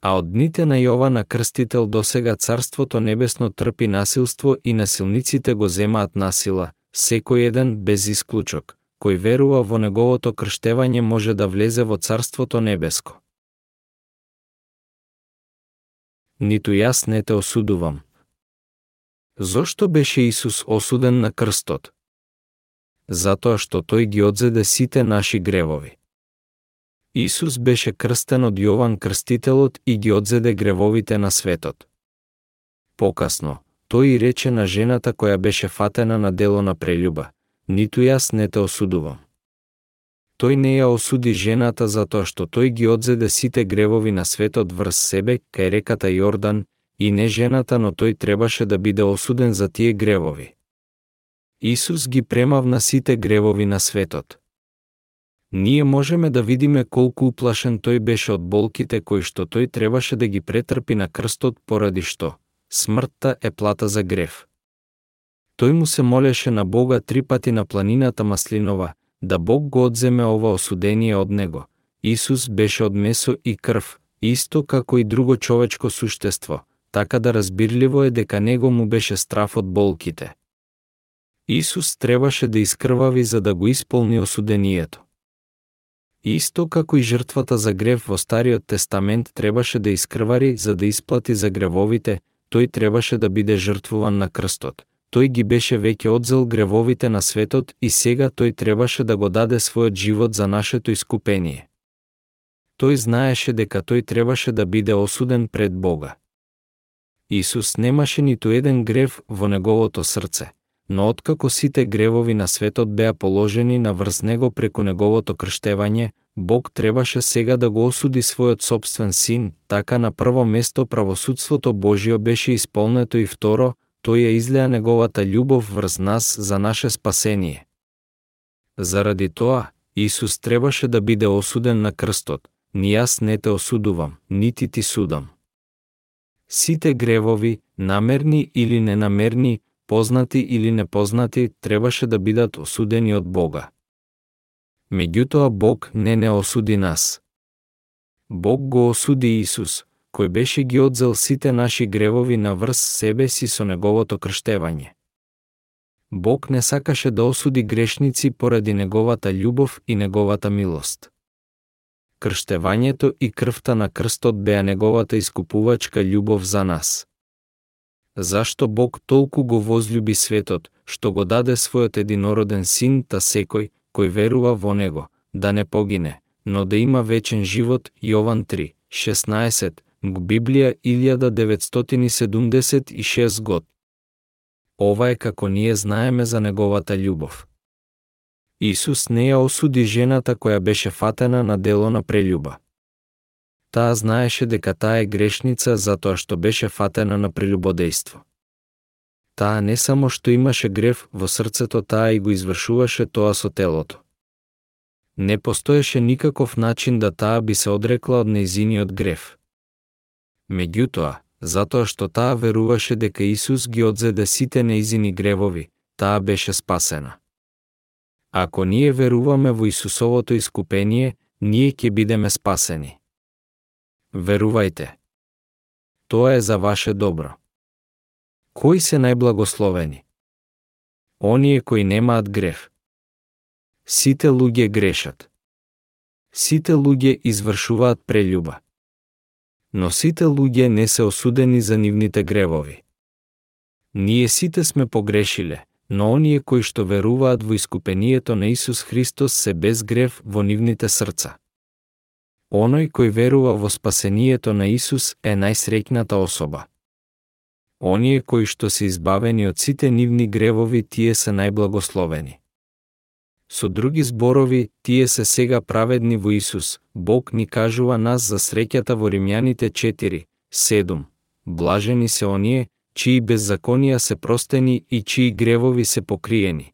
А од дните на Јована Крстител досега Царството Небесно трпи насилство и насилниците го земаат насила, секој еден без исклучок кој верува во неговото крштевање може да влезе во Царството Небеско. Ниту јас не те осудувам. Зошто беше Исус осуден на крстот? Затоа што тој ги одзеде сите наши гревови. Исус беше крстен од Јован Крстителот и ги одзеде гревовите на светот. Покасно, тој и рече на жената која беше фатена на дело на прелюба, ниту јас не те осудувам. Тој не ја осуди жената затоа што тој ги одзеде сите гревови на светот врз себе кај реката Јордан и не жената, но тој требаше да биде осуден за тие гревови. Исус ги премавна сите гревови на светот. Ние можеме да видиме колку уплашен тој беше од болките кои што тој требаше да ги претрпи на крстот поради што смртта е плата за грев. Тој му се молеше на Бога три пати на планината Маслинова, да Бог го одземе ова осудение од него. Исус беше од месо и крв, исто како и друго човечко суштество, така да разбирливо е дека него му беше страф од болките. Исус требаше да искрвави за да го исполни осудението. Исто како и жртвата за грев во Стариот Тестамент требаше да искрвари за да исплати за гревовите, тој требаше да биде жртвуван на крстот. Тој ги беше веќе одзел гревовите на светот и сега тој требаше да го даде својот живот за нашето искупение. Тој знаеше дека тој требаше да биде осуден пред Бога. Исус немаше ниту еден грев во неговото срце, но откако сите гревови на светот беа положени на врз него преку неговото крштевање, Бог требаше сега да го осуди својот собствен син, така на прво место правосудството Божио беше исполнето и второ, тој ја излеа неговата љубов врз нас за наше спасение. Заради тоа, Исус требаше да биде осуден на крстот, ни јас не те осудувам, нити ти судам. Сите гревови, намерни или ненамерни, познати или непознати, требаше да бидат осудени од Бога. Меѓутоа Бог не не осуди нас. Бог го осуди Исус, кој беше ги одзел сите наши гревови на врз себе си со неговото крштевање. Бог не сакаше да осуди грешници поради неговата љубов и неговата милост. Крштевањето и крвта на крстот беа неговата искупувачка љубов за нас. Зашто Бог толку го возлюби светот, што го даде својот единороден син, та секој, кој верува во него, да не погине, но да има вечен живот, Јован 3, 16, Библија 1976 год. Ова е како ние знаеме за неговата љубов. Исус не ја осуди жената која беше фатена на дело на прелюба. Таа знаеше дека таа е грешница затоа што беше фатена на прелюбодејство. Таа не само што имаше грев во срцето, таа и го извршуваше тоа со телото. Не постоеше никаков начин да таа би се одрекла од нејзиниот грев. Меѓутоа, затоа што таа веруваше дека Исус ги одзеде сите неизини гревови, таа беше спасена. Ако ние веруваме во Исусовото искупение, ние ќе бидеме спасени. Верувајте. Тоа е за ваше добро. Кои се најблагословени? Оние кои немаат грев. Сите луѓе грешат. Сите луѓе извршуваат прелюба. Но сите луѓе не се осудени за нивните гревови. Ние сите сме погрешиле, но оние кои што веруваат во искупението на Исус Христос се без грев во нивните срца. Оној кој верува во спасението на Исус е најсреќната особа. Оние кои што се избавени од сите нивни гревови, тие се најблагословени. Со други зборови, тие се сега праведни во Исус. Бог ни кажува нас за среќата во Римјаните 4, 7. Блажени се оние, чии беззаконија се простени и чии гревови се покриени.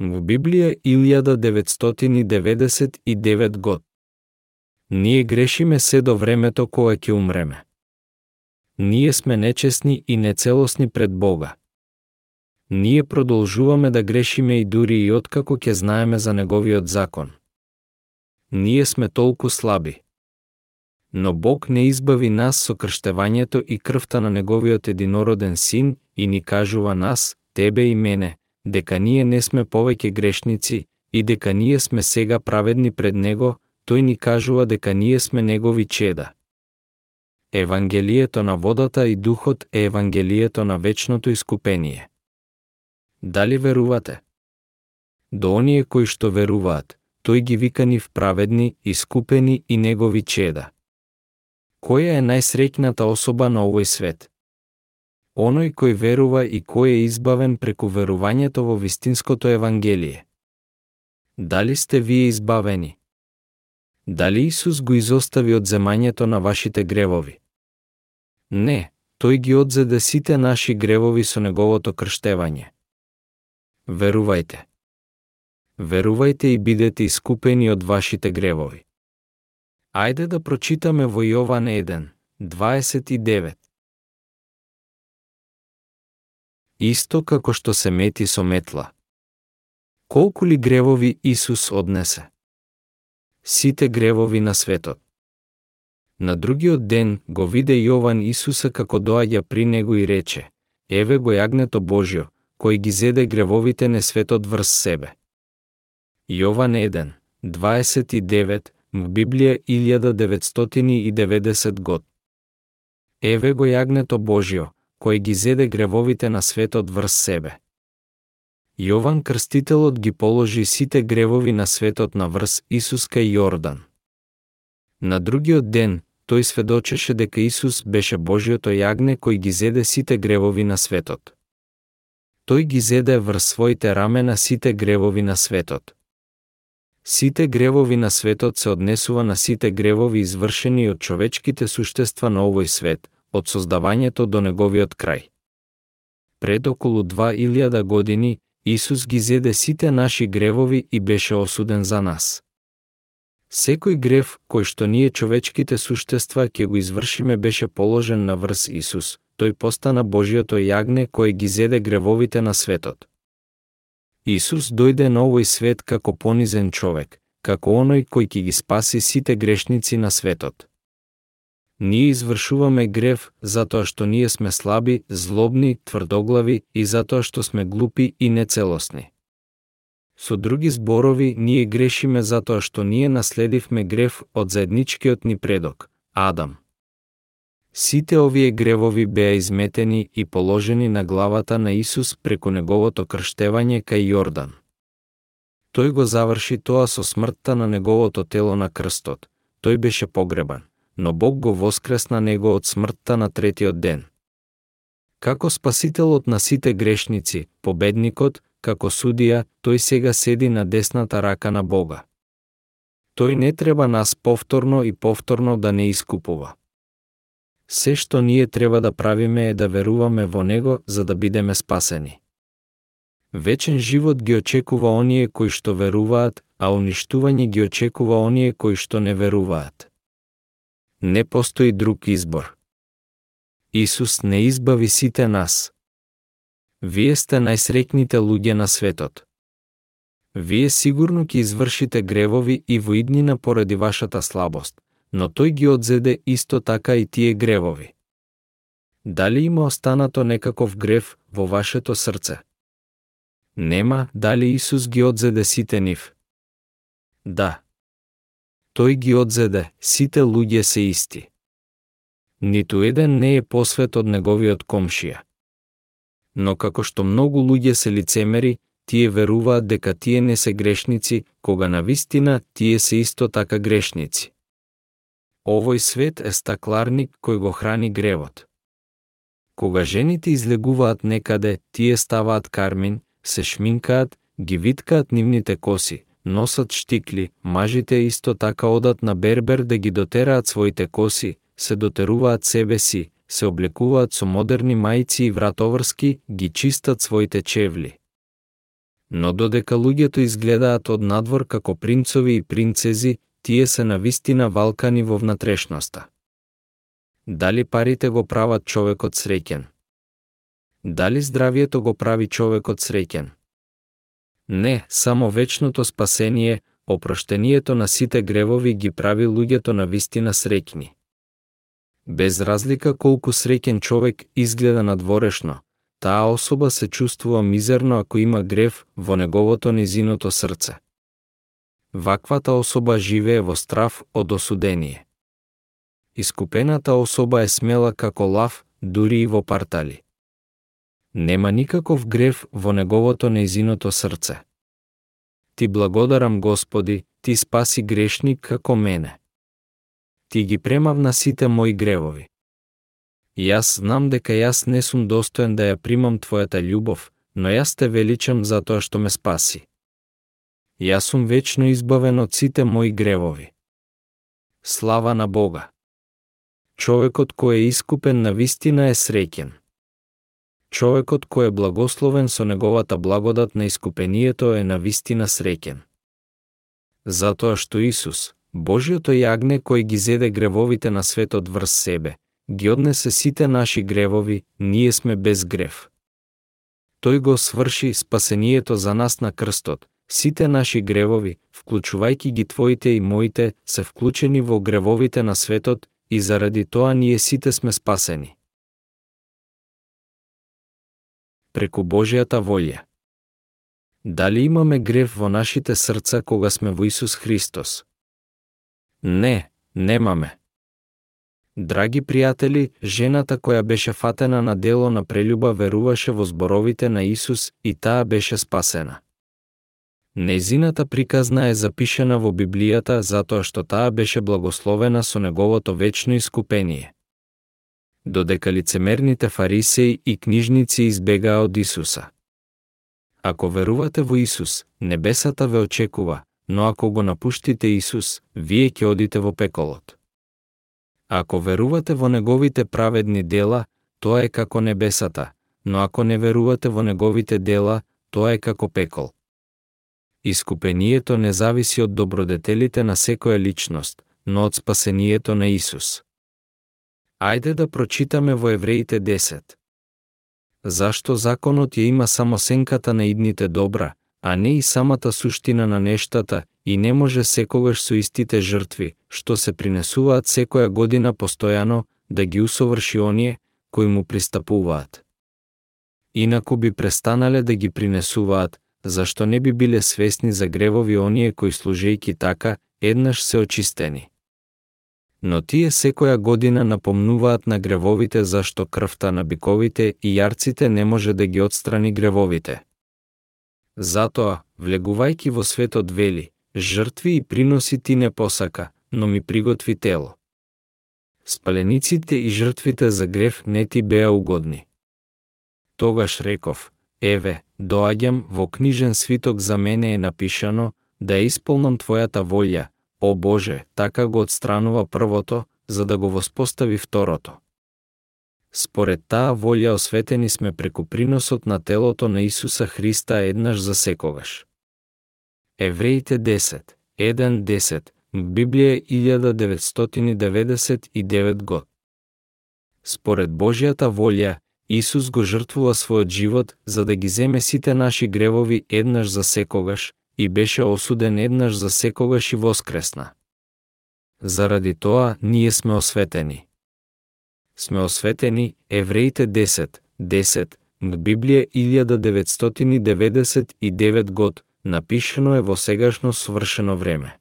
Во Библија 1999 год. Ние грешиме се до времето кога ќе умреме ние сме нечесни и нецелосни пред Бога. Ние продолжуваме да грешиме и дури и откако ќе знаеме за неговиот закон. Ние сме толку слаби. Но Бог не избави нас со крштевањето и крвта на неговиот единороден син и ни кажува нас, тебе и мене, дека ние не сме повеќе грешници и дека ние сме сега праведни пред него, тој ни кажува дека ние сме негови чеда. Евангелието на водата и духот е Евангелието на вечното искупение. Дали верувате? До оние кои што веруваат, тој ги вика нив праведни, искупени и негови чеда. Која е најсреќната особа на овој свет? Оној кој верува и кој е избавен преку верувањето во вистинското евангелие. Дали сте вие избавени? Дали Исус го изостави од земањето на вашите гревови? Не, тој ги одзеде сите наши гревови со неговото крштевање. Верувајте. Верувајте и бидете искупени од вашите гревови. Ајде да прочитаме во Јован 1, 29. Исто како што се мети со метла. Колку ли гревови Исус однесе? Сите гревови на светот. На другиот ден го виде Јован Исуса како доаѓа при него и рече: Еве го јагнето Божјо, кој ги зеде гревовите на светот врз себе. Јован 1, 29, в Библија 1990 год. Еве го јагнето Божјо, кој ги зеде гревовите на светот врз себе. Јован Крстителот ги положи сите гревови на светот на врз Исус кај Јордан. На другиот ден, тој сведочеше дека Исус беше Божиото јагне кој ги зеде сите гревови на светот. Тој ги зеде врз своите рамена сите гревови на светот. Сите гревови на светот се однесува на сите гревови извршени од човечките суштества на овој свет, од создавањето до неговиот крај. Пред околу 2000 години, Исус ги зеде сите наши гревови и беше осуден за нас. Секој грев кој што ние човечките суштества ќе го извршиме беше положен на врз Исус. Тој постана Божиото јагне кој ги зеде гревовите на светот. Исус дојде на овој свет како понизен човек, како оној кој ќе ги спаси сите грешници на светот. Ние извршуваме грев затоа што ние сме слаби, злобни, тврдоглави и затоа што сме глупи и нецелосни. Со други зборови, ние грешиме затоа што ние наследивме грев од заедничкиот ни предок, Адам. Сите овие гревови беа изметени и положени на главата на Исус преку неговото крштевање кај Јордан. Тој го заврши тоа со смртта на неговото тело на крстот. Тој беше погребан, но Бог го воскресна него од смртта на третиот ден. Како спасителот на сите грешници, победникот, како судија, тој сега седи на десната рака на Бога. Тој не треба нас повторно и повторно да не искупува. Се што ние треба да правиме е да веруваме во Него за да бидеме спасени. Вечен живот ги очекува оние кои што веруваат, а уништување ги очекува оние кои што не веруваат. Не постои друг избор. Исус не избави сите нас, Вие сте најсреќните луѓе на светот. Вие сигурно ќе извршите гревови и воиднина поради вашата слабост, но тој ги одзеде исто така и тие гревови. Дали има останато некаков грев во вашето срце? Нема, дали Исус ги одзеде сите нив? Да. Тој ги одзеде, сите луѓе се исти. Ниту еден не е посвет од неговиот комшија но како што многу луѓе се лицемери, тие веруваат дека тие не се грешници, кога на вистина тие се исто така грешници. Овој свет е стакларник кој го храни гревот. Кога жените излегуваат некаде, тие ставаат кармин, се шминкаат, ги виткаат нивните коси, носат штикли, мажите исто така одат на бербер да ги дотераат своите коси, се дотеруваат себе си, се облекуваат со модерни мајци и вратоврски, ги чистат своите чевли. Но додека луѓето изгледаат од надвор како принцови и принцези, тие се на вистина валкани во внатрешноста. Дали парите го прават човекот среќен? Дали здравието го прави човекот среќен? Не, само вечното спасение, опроштението на сите гревови ги прави луѓето на вистина среќни. Без разлика колку среќен човек изгледа надворешно, таа особа се чувствува мизерно ако има грев во неговото низиното срце. Ваквата особа живее во страв од осудение. Искупената особа е смела како лав, дури и во партали. Нема никаков грев во неговото незиното срце. Ти благодарам Господи, ти спаси грешник како мене. Ти ги премавна сите мои гревови. Јас знам дека јас не сум достоен да ја примам Твојата љубов, но јас те величам за тоа што ме спаси. Јас сум вечно избавен од сите мои гревови. Слава на Бога! Човекот кој е искупен на вистина е среќен. Човекот кој е благословен со неговата благодат на искупението е на вистина среќен. Затоа што Исус, Божиото јагне кој ги зеде гревовите на светот врз себе, ги однесе сите наши гревови, ние сме без грев. Тој го сврши спасението за нас на крстот, сите наши гревови, вклучувајќи ги твоите и моите, се вклучени во гревовите на светот и заради тоа ние сите сме спасени. Преку Божијата волја. Дали имаме грев во нашите срца кога сме во Исус Христос? Не, немаме. Драги пријатели, жената која беше фатена на дело на прелюба веруваше во зборовите на Исус и таа беше спасена. Незината приказна е запишена во Библијата затоа што таа беше благословена со неговото вечно искупение. Додека лицемерните фарисеи и книжници избегаа од Исуса. Ако верувате во Исус, небесата ве очекува, но ако го напуштите Исус, вие ќе одите во пеколот. Ако верувате во неговите праведни дела, тоа е како небесата, но ако не верувате во неговите дела, тоа е како пекол. Искупението не зависи од добродетелите на секоја личност, но од спасението на Исус. Ајде да прочитаме во Евреите 10. Зашто законот ја има само сенката на идните добра, а не и самата суштина на нештата, и не може секогаш со истите жртви, што се принесуваат секоја година постојано, да ги усоврши оние, кои му пристапуваат. Инаку би престанале да ги принесуваат, зашто не би биле свесни за гревови оние кои служејки така, еднаш се очистени. Но тие секоја година напомнуваат на гревовите зашто крвта на биковите и јарците не може да ги отстрани гревовите. Затоа, влегувајки во светот вели, жртви и приноси ти не посака, но ми приготви тело. Спалениците и жртвите за грев не ти беа угодни. Тогаш реков, еве, доаѓам, во книжен свиток за мене е напишано, да ја исполнам Твојата волја, о Боже, така го отстранува првото, за да го воспостави второто. Според таа волја осветени сме преку приносот на телото на Исуса Христа еднаш за секогаш. Евреите 10, 1-10, Библија 1999 год. Според Божијата волја, Исус го жртвува својот живот за да ги земе сите наши гревови еднаш за секогаш и беше осуден еднаш за секогаш и воскресна. Заради тоа ние сме осветени. Сме осветени Евреите 10, 10, Библија 1999 год, напишено е во сегашно свршено време.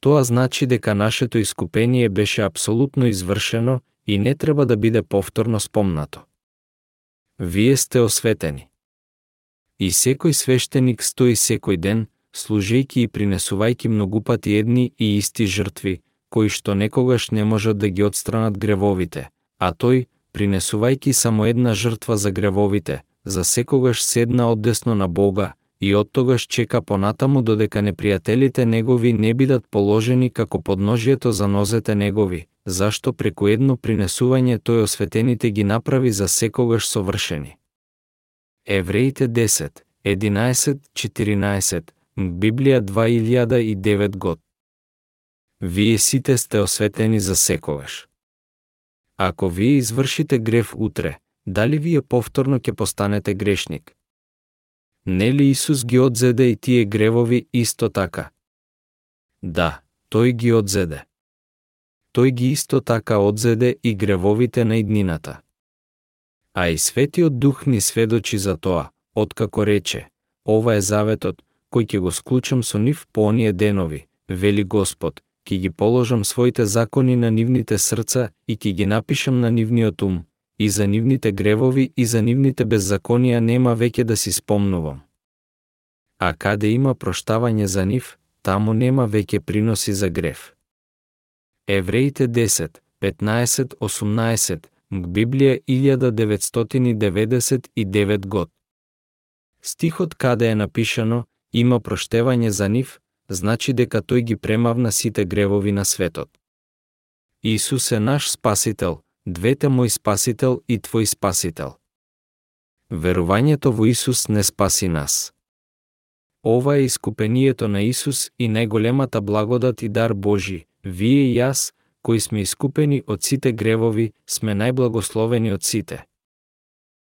Тоа значи дека нашето искупение беше апсолутно извршено и не треба да биде повторно спомнато. Вие сте осветени. И секој свештеник стои секој ден, служејки и принесувајки многупати едни и исти жртви, кои што некогаш не можат да ги отстранат гревовите, а тој, принесувајки само една жртва за гревовите, за секогаш седна одесно на Бога, и од тогаш чека понатаму додека непријателите негови не бидат положени како подножието за нозете негови, зашто преку едно принесување тој осветените ги направи за секогаш совршени. Евреите 10, 11, 14, Библија 2009 год. Вие сите сте осветени за секогаш. Ако вие извршите грев утре, дали вие повторно ќе постанете грешник? Нели Исус ги одзеде и тие гревови исто така? Да, тој ги одзеде. Тој ги исто така одзеде и гревовите на иднината. А и Светиот Дух ни сведочи за тоа, откако рече, ова е заветот, кој ќе го склучам со нив по оние денови, вели Господ, ќе ги положам своите закони на нивните срца и ќе ги напишам на нивниот ум, и за нивните гревови и за нивните беззаконија нема веќе да си спомнувам. А каде има проштавање за нив, таму нема веќе приноси за грев. Евреите 10, 15, 18, Библија 1999 год. Стихот каде е напишано има проштевање за нив, значи дека тој ги премавна сите гревови на светот. Исус е наш спасител, двете мој спасител и твој спасител. Верувањето во Исус не спаси нас. Ова е искупението на Исус и најголемата благодат и дар Божи. Вие и јас, кои сме искупени од сите гревови, сме најблагословени од сите.